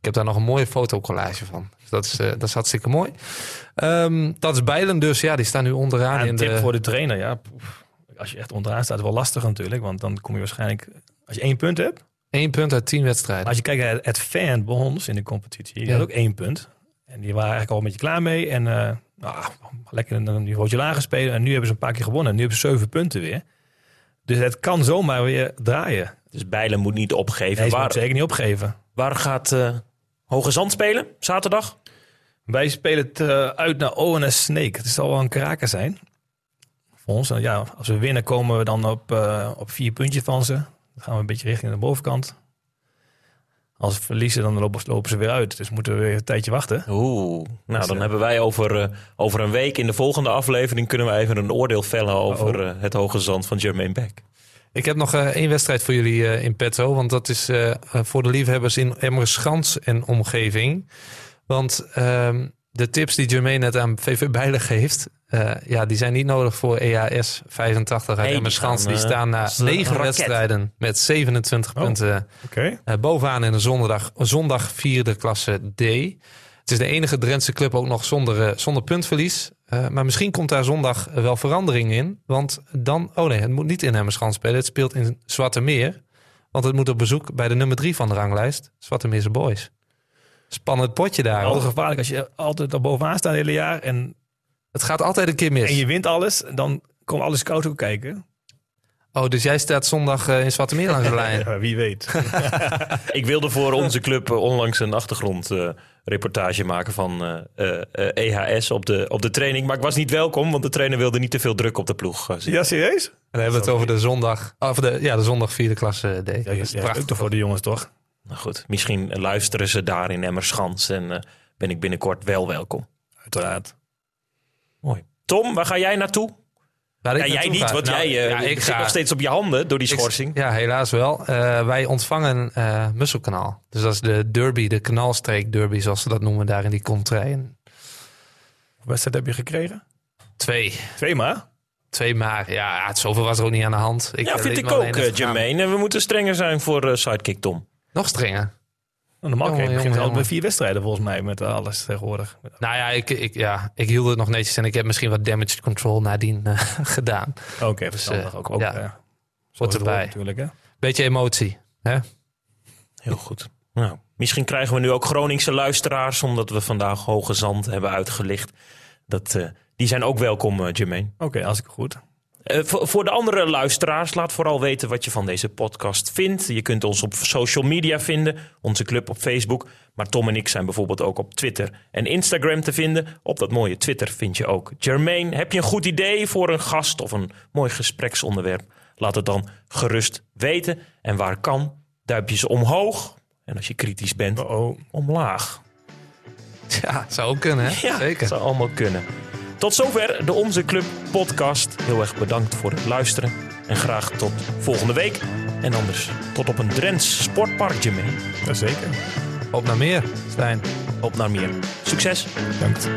[SPEAKER 3] ik heb daar nog een mooie fotocollage van. Dus dat is, eh, dat is hartstikke mooi. Ehm, dat is Bijlen dus. Ja, die staan nu onderaan
[SPEAKER 1] Ja,
[SPEAKER 3] in
[SPEAKER 1] tip
[SPEAKER 3] de...
[SPEAKER 1] voor de trainer. Ja, als je echt onderaan staat, wel lastig natuurlijk. Want dan kom je waarschijnlijk... Als je één punt hebt...
[SPEAKER 3] Één punt uit tien wedstrijden.
[SPEAKER 1] Als je kijkt naar het fan bij ons in de competitie. Die
[SPEAKER 3] Ja.
[SPEAKER 1] had ook één punt. En die waren eigenlijk al een beetje klaar mee. En eh nou, lekker een niveautje lager spelen. En nu hebben ze een paar keer gewonnen. En nu hebben ze zeven punten weer. Dus het kan zomaar weer draaien.
[SPEAKER 2] Dus Bijlen moet niet opgeven.
[SPEAKER 1] Nee, ze
[SPEAKER 2] waar,
[SPEAKER 1] moet zeker niet opgeven.
[SPEAKER 2] waar gaat eh Hoge Zand spelen? Zaterdag?
[SPEAKER 1] Wij spelen het eh, uit naar ONS Snake. Het zal wel een kraker zijn. Voor ons. En ja, als we winnen komen we dan op, eh, op vier puntjes van ze. Dan gaan we een beetje richting de bovenkant. Als we verliezen, dan lopen, lopen ze weer uit. Dus moeten we weer een tijdje wachten.
[SPEAKER 2] Oeh. Nou,
[SPEAKER 1] Dus,
[SPEAKER 2] dan
[SPEAKER 1] eh,
[SPEAKER 2] hebben wij over, over een week in de volgende aflevering... kunnen we even een oordeel vellen over
[SPEAKER 1] Oh.
[SPEAKER 2] het Hoge Zand van Jermaine Beck.
[SPEAKER 3] Ik heb nog eh, één wedstrijd voor jullie eh, in petto. Want dat is eh, voor de liefhebbers in Emmerschans en omgeving. Want ehm, de tips die Jermaine net aan VV Bijlen geeft... ja, die zijn niet nodig voor EAS 85 uit
[SPEAKER 2] Nee, die
[SPEAKER 3] Emmerschans.
[SPEAKER 2] gaan,
[SPEAKER 3] Die staan na negen wedstrijden met 27
[SPEAKER 1] Oh.
[SPEAKER 3] punten bovenaan in de zondag, zondag vierde klasse D. Het is de enige Drentse club ook nog zonder, zonder puntverlies. Eh, maar misschien komt daar zondag wel verandering in. Want dan, oh nee, het moet niet in Emmerschans spelen. Het speelt in Zwarte Meer. Want het moet op bezoek bij de nummer drie van de ranglijst. Zwarte Meerse Boys. Spannend potje daar. Hoor.
[SPEAKER 1] gevaarlijk als je altijd er bovenaan staat het hele jaar. En,
[SPEAKER 3] Het gaat altijd een keer mis.
[SPEAKER 1] en je wint alles. Dan komen alle scouts ook kijken.
[SPEAKER 3] Oh, dus jij staat zondag eh, in Zwarte Meer langs de lijn. <laughs>
[SPEAKER 1] Ja, wie weet. <laughs> <laughs>
[SPEAKER 2] Ik wilde voor onze club eh, onlangs een achtergrondreportage maken van eh, eh, EHS op de, op de training. Maar ik was niet welkom, want de trainer wilde niet te veel druk op de ploeg
[SPEAKER 1] ja, serieus?
[SPEAKER 3] En dan hebben we het over de zondag, of de, ja, de zondag vierde klasse D.
[SPEAKER 1] Ja,
[SPEAKER 3] Dat
[SPEAKER 1] ja,
[SPEAKER 3] is
[SPEAKER 1] ja,
[SPEAKER 3] prachtig.
[SPEAKER 1] toch voor de jongens, toch?
[SPEAKER 2] Nou goed, misschien luisteren ze daar in Emmerschans en eh, ben ik binnenkort wel welkom.
[SPEAKER 1] Uiteraard.
[SPEAKER 2] Mooi. Tom, waar ga jij naartoe?
[SPEAKER 3] Waar ik
[SPEAKER 2] Ja, jij niet,
[SPEAKER 3] ga?
[SPEAKER 2] want
[SPEAKER 3] Nou,
[SPEAKER 2] jij eh,
[SPEAKER 3] ja, ik
[SPEAKER 2] zit
[SPEAKER 3] ga,
[SPEAKER 2] nog steeds op je handen door die
[SPEAKER 3] ik-
[SPEAKER 2] schorsing.
[SPEAKER 3] ja, helaas wel. Eh, wij ontvangen eh Musselkanaal. Dus dat is de derby, de kanaalstreek derby, zoals ze dat noemen daar in die contraien.
[SPEAKER 1] Hoeveel wedstrijd heb je gekregen?
[SPEAKER 3] Twee.
[SPEAKER 1] Twee maar.
[SPEAKER 3] Twee maar. Ja, ja, zoveel was er ook niet aan de hand. Ik,
[SPEAKER 2] ja, vind ik ook, uh. Jermaine. En we moeten strenger zijn voor sidekick Tom.
[SPEAKER 3] Nog strenger.
[SPEAKER 1] Nou, Normaal
[SPEAKER 3] Jongen,
[SPEAKER 1] begint het
[SPEAKER 3] jongen, jongen.
[SPEAKER 1] met vier wedstrijden volgens mij. Met alles tegenwoordig.
[SPEAKER 3] Nou ja ik, ik, ja, ik hield het nog netjes en ik heb misschien wat damage control nadien eh, <laughs> gedaan.
[SPEAKER 1] Oké, verstandig. ook, ook,
[SPEAKER 3] ja.
[SPEAKER 1] eh, zoals het
[SPEAKER 3] erbij.
[SPEAKER 1] natuurlijk. Hè?
[SPEAKER 3] Beetje emotie. Hè?
[SPEAKER 2] Heel goed. Nou, misschien krijgen we nu ook Groningse luisteraars, omdat we vandaag Hoge Zand hebben uitgelicht. Dat, eh, die zijn ook welkom, eh, Jermaine.
[SPEAKER 1] Oké, hartstikke goed.
[SPEAKER 2] Eh, voor, de andere luisteraars, laat vooral weten wat je van deze podcast vindt. Je kunt ons op social media vinden, onze club op Facebook. Maar Tom en ik zijn bijvoorbeeld ook op Twitter en Instagram te vinden. Op dat mooie Twitter vind je ook Jermaine. Heb je een goed idee voor een gast of een mooi gespreksonderwerp? Laat het dan gerust weten. En waar kan, duimpjes omhoog. En als je kritisch bent,
[SPEAKER 1] Oh,
[SPEAKER 2] omlaag.
[SPEAKER 3] Ja, zou ook kunnen. Hè?
[SPEAKER 2] Ja,
[SPEAKER 3] Zeker.
[SPEAKER 2] zou allemaal kunnen. Tot zover de Onze Club podcast. Heel erg bedankt voor het luisteren. En graag tot volgende week. En anders tot op een Drents sportpark, Jermaine.
[SPEAKER 1] zeker.
[SPEAKER 3] Op naar meer, Stijn.
[SPEAKER 2] Op naar meer. Succes!
[SPEAKER 1] Bedankt.